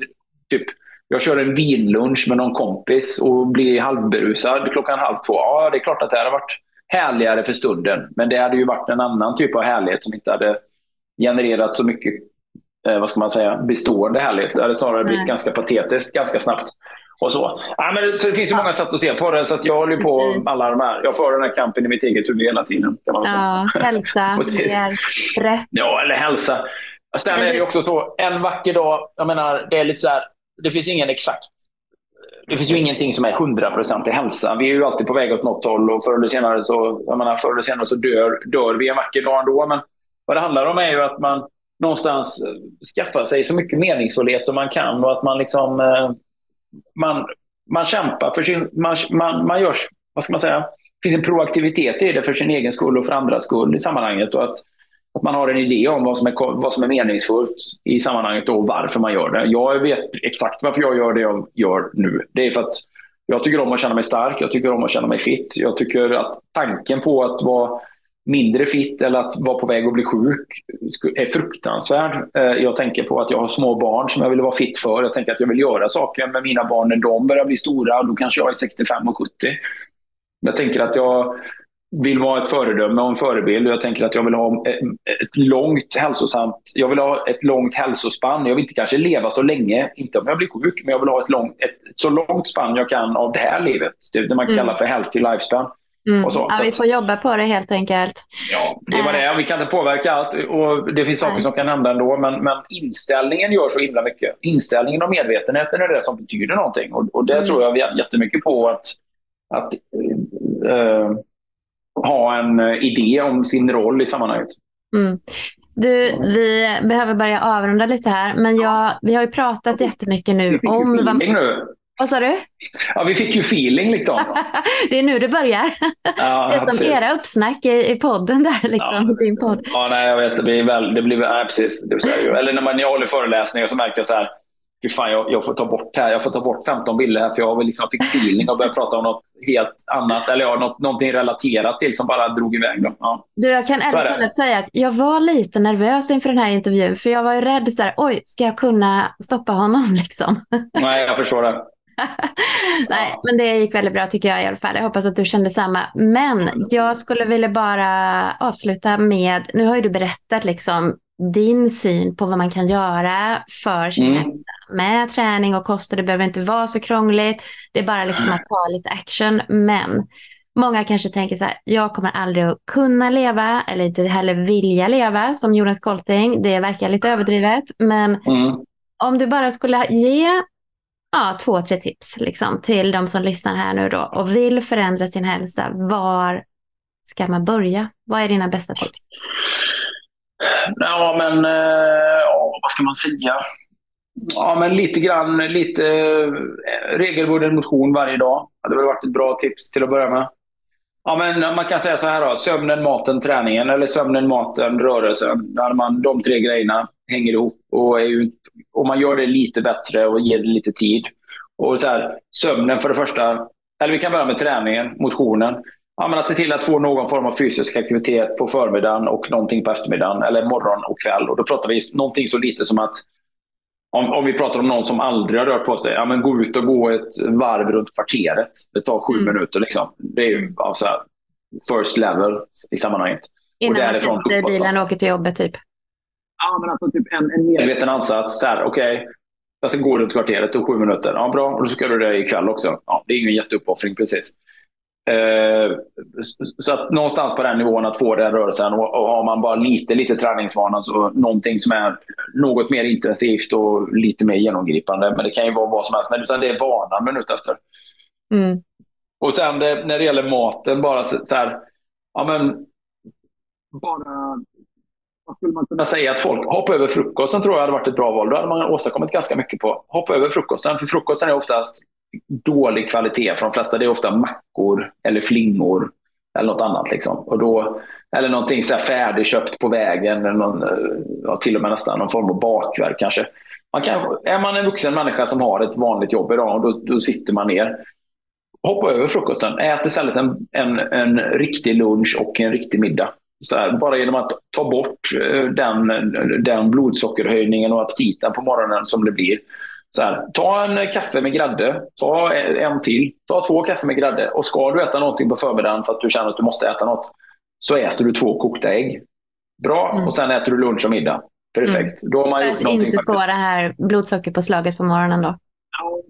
typ jag kör en vinlunch med någon kompis och blir halvberusad klockan halv två. Ja, det är klart att det hade varit härligare för stunden. Men det hade ju varit en annan typ av härlighet som inte hade genererat så mycket eh, vad ska man säga, bestående härlighet. Det hade snarare blivit ganska patetiskt ganska snabbt. Och så. Ja, men så det finns ju många sätt att se på det, så att jag håller på Precis. alla de här. Jag för den här kampen i mitt eget huvud hela tiden. Kan man ja, säga. hälsa, rätt. Ja, eller hälsa. Sen är det också så, en vacker dag, jag menar, det är lite så här, det finns ingen exakt det finns ju ingenting som är 100% i hälsa. Vi är ju alltid på väg åt något håll och förr eller senare så, jag menar, förr eller senare så dör, dör vi en vacker dag ändå. Men vad det handlar om är ju att man någonstans skaffar sig så mycket meningsfullhet som man kan och att man liksom eh, man, man kämpar för sin, man, man, man gör, vad ska man säga, det finns en proaktivitet i det för sin egen skull och för andras skull i sammanhanget och att, att man har en idé om vad som, är, vad som är meningsfullt i sammanhanget och varför man gör det. Jag vet exakt varför jag gör det jag gör nu. Det är för att jag tycker om att känna mig stark, jag tycker om att känna mig fit. Jag tycker att tanken på att vara mindre fit eller att vara på väg att bli sjuk är fruktansvärd. Eh, jag tänker på att jag har små barn som jag vill vara fit för. Jag tänker att jag vill göra saker med mina barn när de börjar bli stora. Då kanske jag är 65 och 70. Jag tänker att jag vill vara ett föredöme och en förebild. Jag tänker att jag vill ha ett, ett långt hälsosamt, jag vill ha ett långt hälsospann. Jag vill inte kanske leva så länge, inte om jag blir sjuk, men jag vill ha ett, lång, ett, så långt spann jag kan av det här livet. Det man kallar mm. för healthy lifespan. Mm. Så. Ja, så vi får jobba på det helt enkelt. Ja, det var det. Vi kan inte påverka allt och det finns saker Nej. som kan hända ändå. Men, men inställningen gör så himla mycket. Inställningen och medvetenheten är det som betyder någonting. Och, och det mm. tror jag jättemycket på att, att äh, ha en eh, idé om sin roll i sammanhanget. Mm. Du, vi behöver börja avrunda lite här, men jag, vi har ju pratat jättemycket nu om... Vad, nu. Vad sa du? Ja, vi fick ju feeling liksom. det är nu det börjar. Ja, det är som precis. era uppsnack i, i podden där, liksom, ja. din podd. Ja, nej, jag vet. Det blir väl, det blir, nej, precis. Det Eller när, man, jag håller föreläsningar så märker jag så här, Fy fan, jag, jag, får ta bort här. Jag får ta bort 15 bilder här för jag liksom fick feeling och började prata om något helt annat. Eller ja, något, någonting relaterat till som bara drog iväg. Då. Ja. Du, jag kan ärligt talat säga att jag var lite nervös inför den här intervjun. För jag var ju rädd så här, oj, ska jag kunna stoppa honom liksom? Nej, jag förstår det. Nej, men det gick väldigt bra tycker jag i alla fall. Jag hoppas att du kände samma. Men jag skulle vilja bara avsluta med, nu har ju du berättat liksom din syn på vad man kan göra för sin mm. hälsa med träning och kost. Det behöver inte vara så krångligt. Det är bara liksom att ta lite action. Men många kanske tänker så här, jag kommer aldrig att kunna leva eller inte heller vilja leva som Jonas Kolting. Det verkar lite överdrivet. Men mm. om du bara skulle ge ja, två, tre tips liksom, till de som lyssnar här nu då och vill förändra sin hälsa. Var ska man börja? Vad är dina bästa tips? Ja, men äh, vad ska man säga? Ja, men lite grann, lite eh, regelbunden motion varje dag. Det hade varit ett bra tips till att börja med. Ja, men man kan säga så här då. Sömnen, maten, träningen. Eller sömnen, maten, rörelsen. Där man, de tre grejerna hänger ihop. Och, är och man gör det lite bättre och ger det lite tid. Och så här, sömnen för det första. Eller vi kan börja med träningen, motionen ja, men att se till att få någon form av fysisk aktivitet på förmiddagen och någonting på eftermiddagen eller morgon och kväll. Och då pratar vi någonting så lite som att om, om vi pratar om någon som aldrig har rört på sig, ja, men gå ut och gå ett varv runt kvarteret. Det tar sju mm. minuter. Liksom. Det är ju alltså, first level i sammanhanget. Innan man sätter bilen och åker till jobbet typ? Ja, men alltså typ en, en medveten ansats. Okej, okay, jag ska gå runt kvarteret och sju minuter. Ja, bra. Och då ska du det ikväll också. Ja, det är ingen jätteuppoffring precis. Eh, så att någonstans på den nivån att få den rörelsen och, och har man bara lite, lite träningsvana så någonting som är något mer intensivt och lite mer genomgripande. Men det kan ju vara vad som helst. Men utan det är vanan minut efter. Mm. Och sen det, när det gäller maten, bara så, så här, ja men bara skulle man kunna säga att folk hoppa över frukosten tror jag hade varit ett bra val. Då hade man åstadkommit ganska mycket på. Hoppa över frukosten, för frukosten är oftast dålig kvalitet för de flesta. Det är ofta mackor eller flingor eller något annat. Liksom. Och då, eller någonting så här färdigköpt på vägen, eller någon, ja, till och med nästan någon form av bakverk kanske. Man kan, är man en vuxen människa som har ett vanligt jobb idag, då, då sitter man ner. Hoppa över frukosten. Ät istället en, en, en riktig lunch och en riktig middag. Här, bara genom att ta bort eh, den, den blodsockerhöjningen och aptiten på morgonen som det blir så här, ta en kaffe med grädde, ta en till, ta två kaffe med grädde. Och ska du äta någonting på förmiddagen för att du känner att du måste äta något, så äter du två kokta ägg. Bra, mm. och sen äter du lunch och middag. Perfekt. Mm. Då har man gjort att inte få det här blodsockerpåslaget på morgonen då?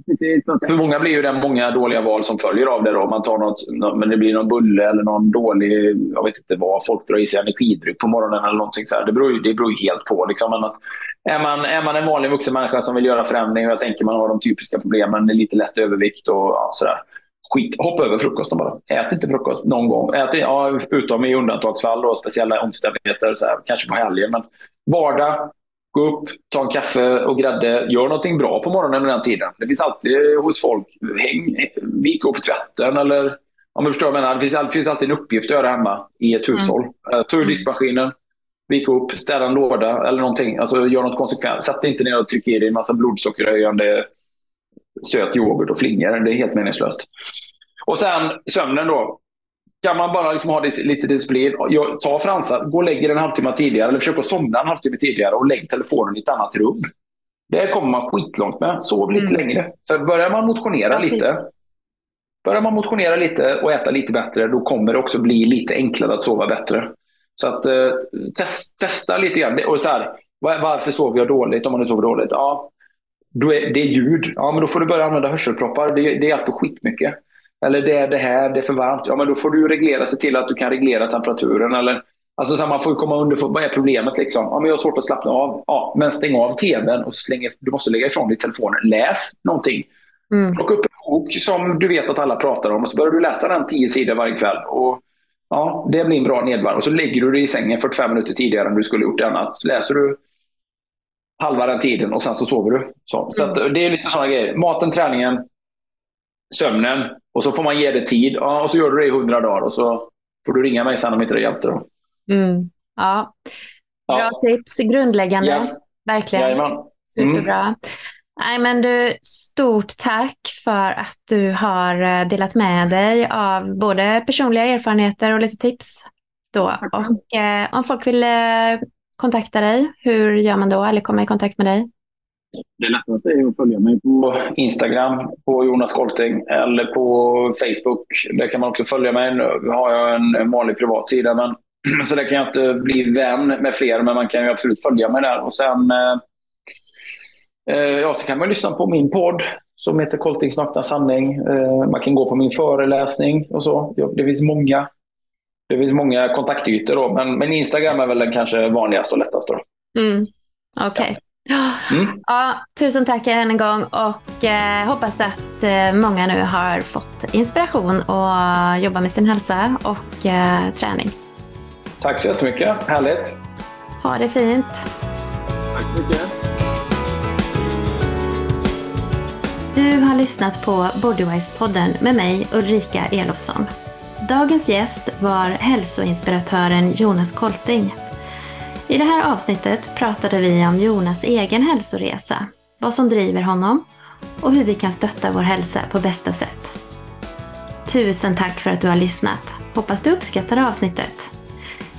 Precis. För många blir ju det många dåliga val som följer av det. Då. Man tar något, men det blir någon bulle eller någon dålig, jag vet inte vad, folk drar i sig energidryck på morgonen eller någonting så här. Det beror ju det beror helt på. Liksom. Men att, är, man, är man en vanlig vuxen människa som vill göra förändring och jag tänker man har de typiska problemen lite lätt övervikt och ja, sådär. Skit, hoppa över frukosten bara. Ät inte frukost någon gång. Ät, ja, utom i undantagsfall och speciella omständigheter, så här, kanske på helgen. Men vardag, Gå upp, ta en kaffe och grädde. Gör någonting bra på morgonen den tiden. Det finns alltid hos folk. Häng, vik upp tvätten eller om du förstår vad jag menar. Det finns, det finns alltid en uppgift att göra hemma i ett hushåll. Mm. Ta ur diskmaskinen, vika upp, städa en låda eller någonting. Alltså gör något konsekvent. Sätt inte ner och tryck i dig en massa blodsockerhöjande söt yoghurt och flingor. Det är helt meningslöst. Och sen sömnen då kan man bara liksom ha lite disciplin, ta Fransa, gå och lägg dig en halvtimme tidigare eller försök att somna en halvtimme tidigare och lägg telefonen i ett annat rum. Det kommer man skitlångt med. Sov lite mm. längre. För börjar man motionera ja, lite, börjar man motionera lite och äta lite bättre, då kommer det också bli lite enklare att sova bättre. Så att eh, test, testa lite grann. Och så här, varför sover jag dåligt om man nu sover dåligt? Ja, är, det är ljud. Ja, men då får du börja använda hörselproppar. Det, det hjälper skitmycket. Eller det är det här, det är för varmt. Ja, men då får du reglera sig till att du kan reglera temperaturen. Eller, alltså så här, man får komma under vad är problemet. Liksom? Ja, men jag har svårt att slappna av. Ja, men stäng av tvn och släng, du måste lägga ifrån dig telefonen. Läs någonting. Mm. Plocka upp en bok som du vet att alla pratar om och så börjar du läsa den tio sidor varje kväll. Och, ja, det blir en bra nedvarv. Och så lägger du dig i sängen 45 minuter tidigare än du skulle gjort annat. Så läser du halva den tiden och sen så sover du. Så, så att, det är lite sådana grejer. Maten, träningen, sömnen och så får man ge det tid. Ja, och så gör du det i hundra dagar och så får du ringa mig sen om inte det hjälpte. Då. Mm. Ja. Bra ja. tips, grundläggande. Yes. Verkligen. Jajamän. Mm. Superbra. Nej, men du, stort tack för att du har eh, delat med dig av både personliga erfarenheter och lite tips. Då. Och, eh, om folk vill eh, kontakta dig, hur gör man då? Eller komma i kontakt med dig? Det lättaste är att följa mig på Instagram, på Jonas Kolting, eller på Facebook. Där kan man också följa mig. Nu har jag en vanlig privat sida, men så där kan jag inte bli vän med fler, men man kan ju absolut följa mig där. Och sen eh, eh ja, så kan man lyssna på min podd som heter Koltings nakna sanning. Eh, man kan gå på min föreläsning och så. Det finns många det finns många kontaktytor då, men, men Instagram är väl den kanske vanligaste och lättaste. Mm. Okej. Okay. Ja. Mm. ja. tusen tack än en gång och eh, hoppas att eh, många nu har fått inspiration att jobba med sin hälsa och eh, träning. Tack så jättemycket. Härligt. Ha det fint. Tack så mycket. Du har lyssnat på Bodywise-podden med mig Ulrika Elofsson. Dagens gäst var hälsoinspiratören Jonas Kolting. I det här avsnittet pratade vi om Jonas egen hälsoresa, vad som driver honom och hur vi kan stötta vår hälsa på bästa sätt. Tusen tack för att du har lyssnat. Hoppas du uppskattar avsnittet.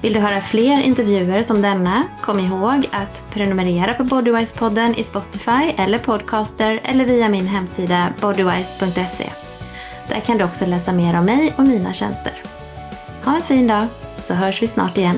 Vill du höra fler intervjuer som denna, kom ihåg att prenumerera på Bodywise-podden i Spotify eller Podcaster eller via min hemsida bodywise.se. Där kan du också läsa mer om mig och mina tjänster. Ha en fin dag, så hörs vi snart igen.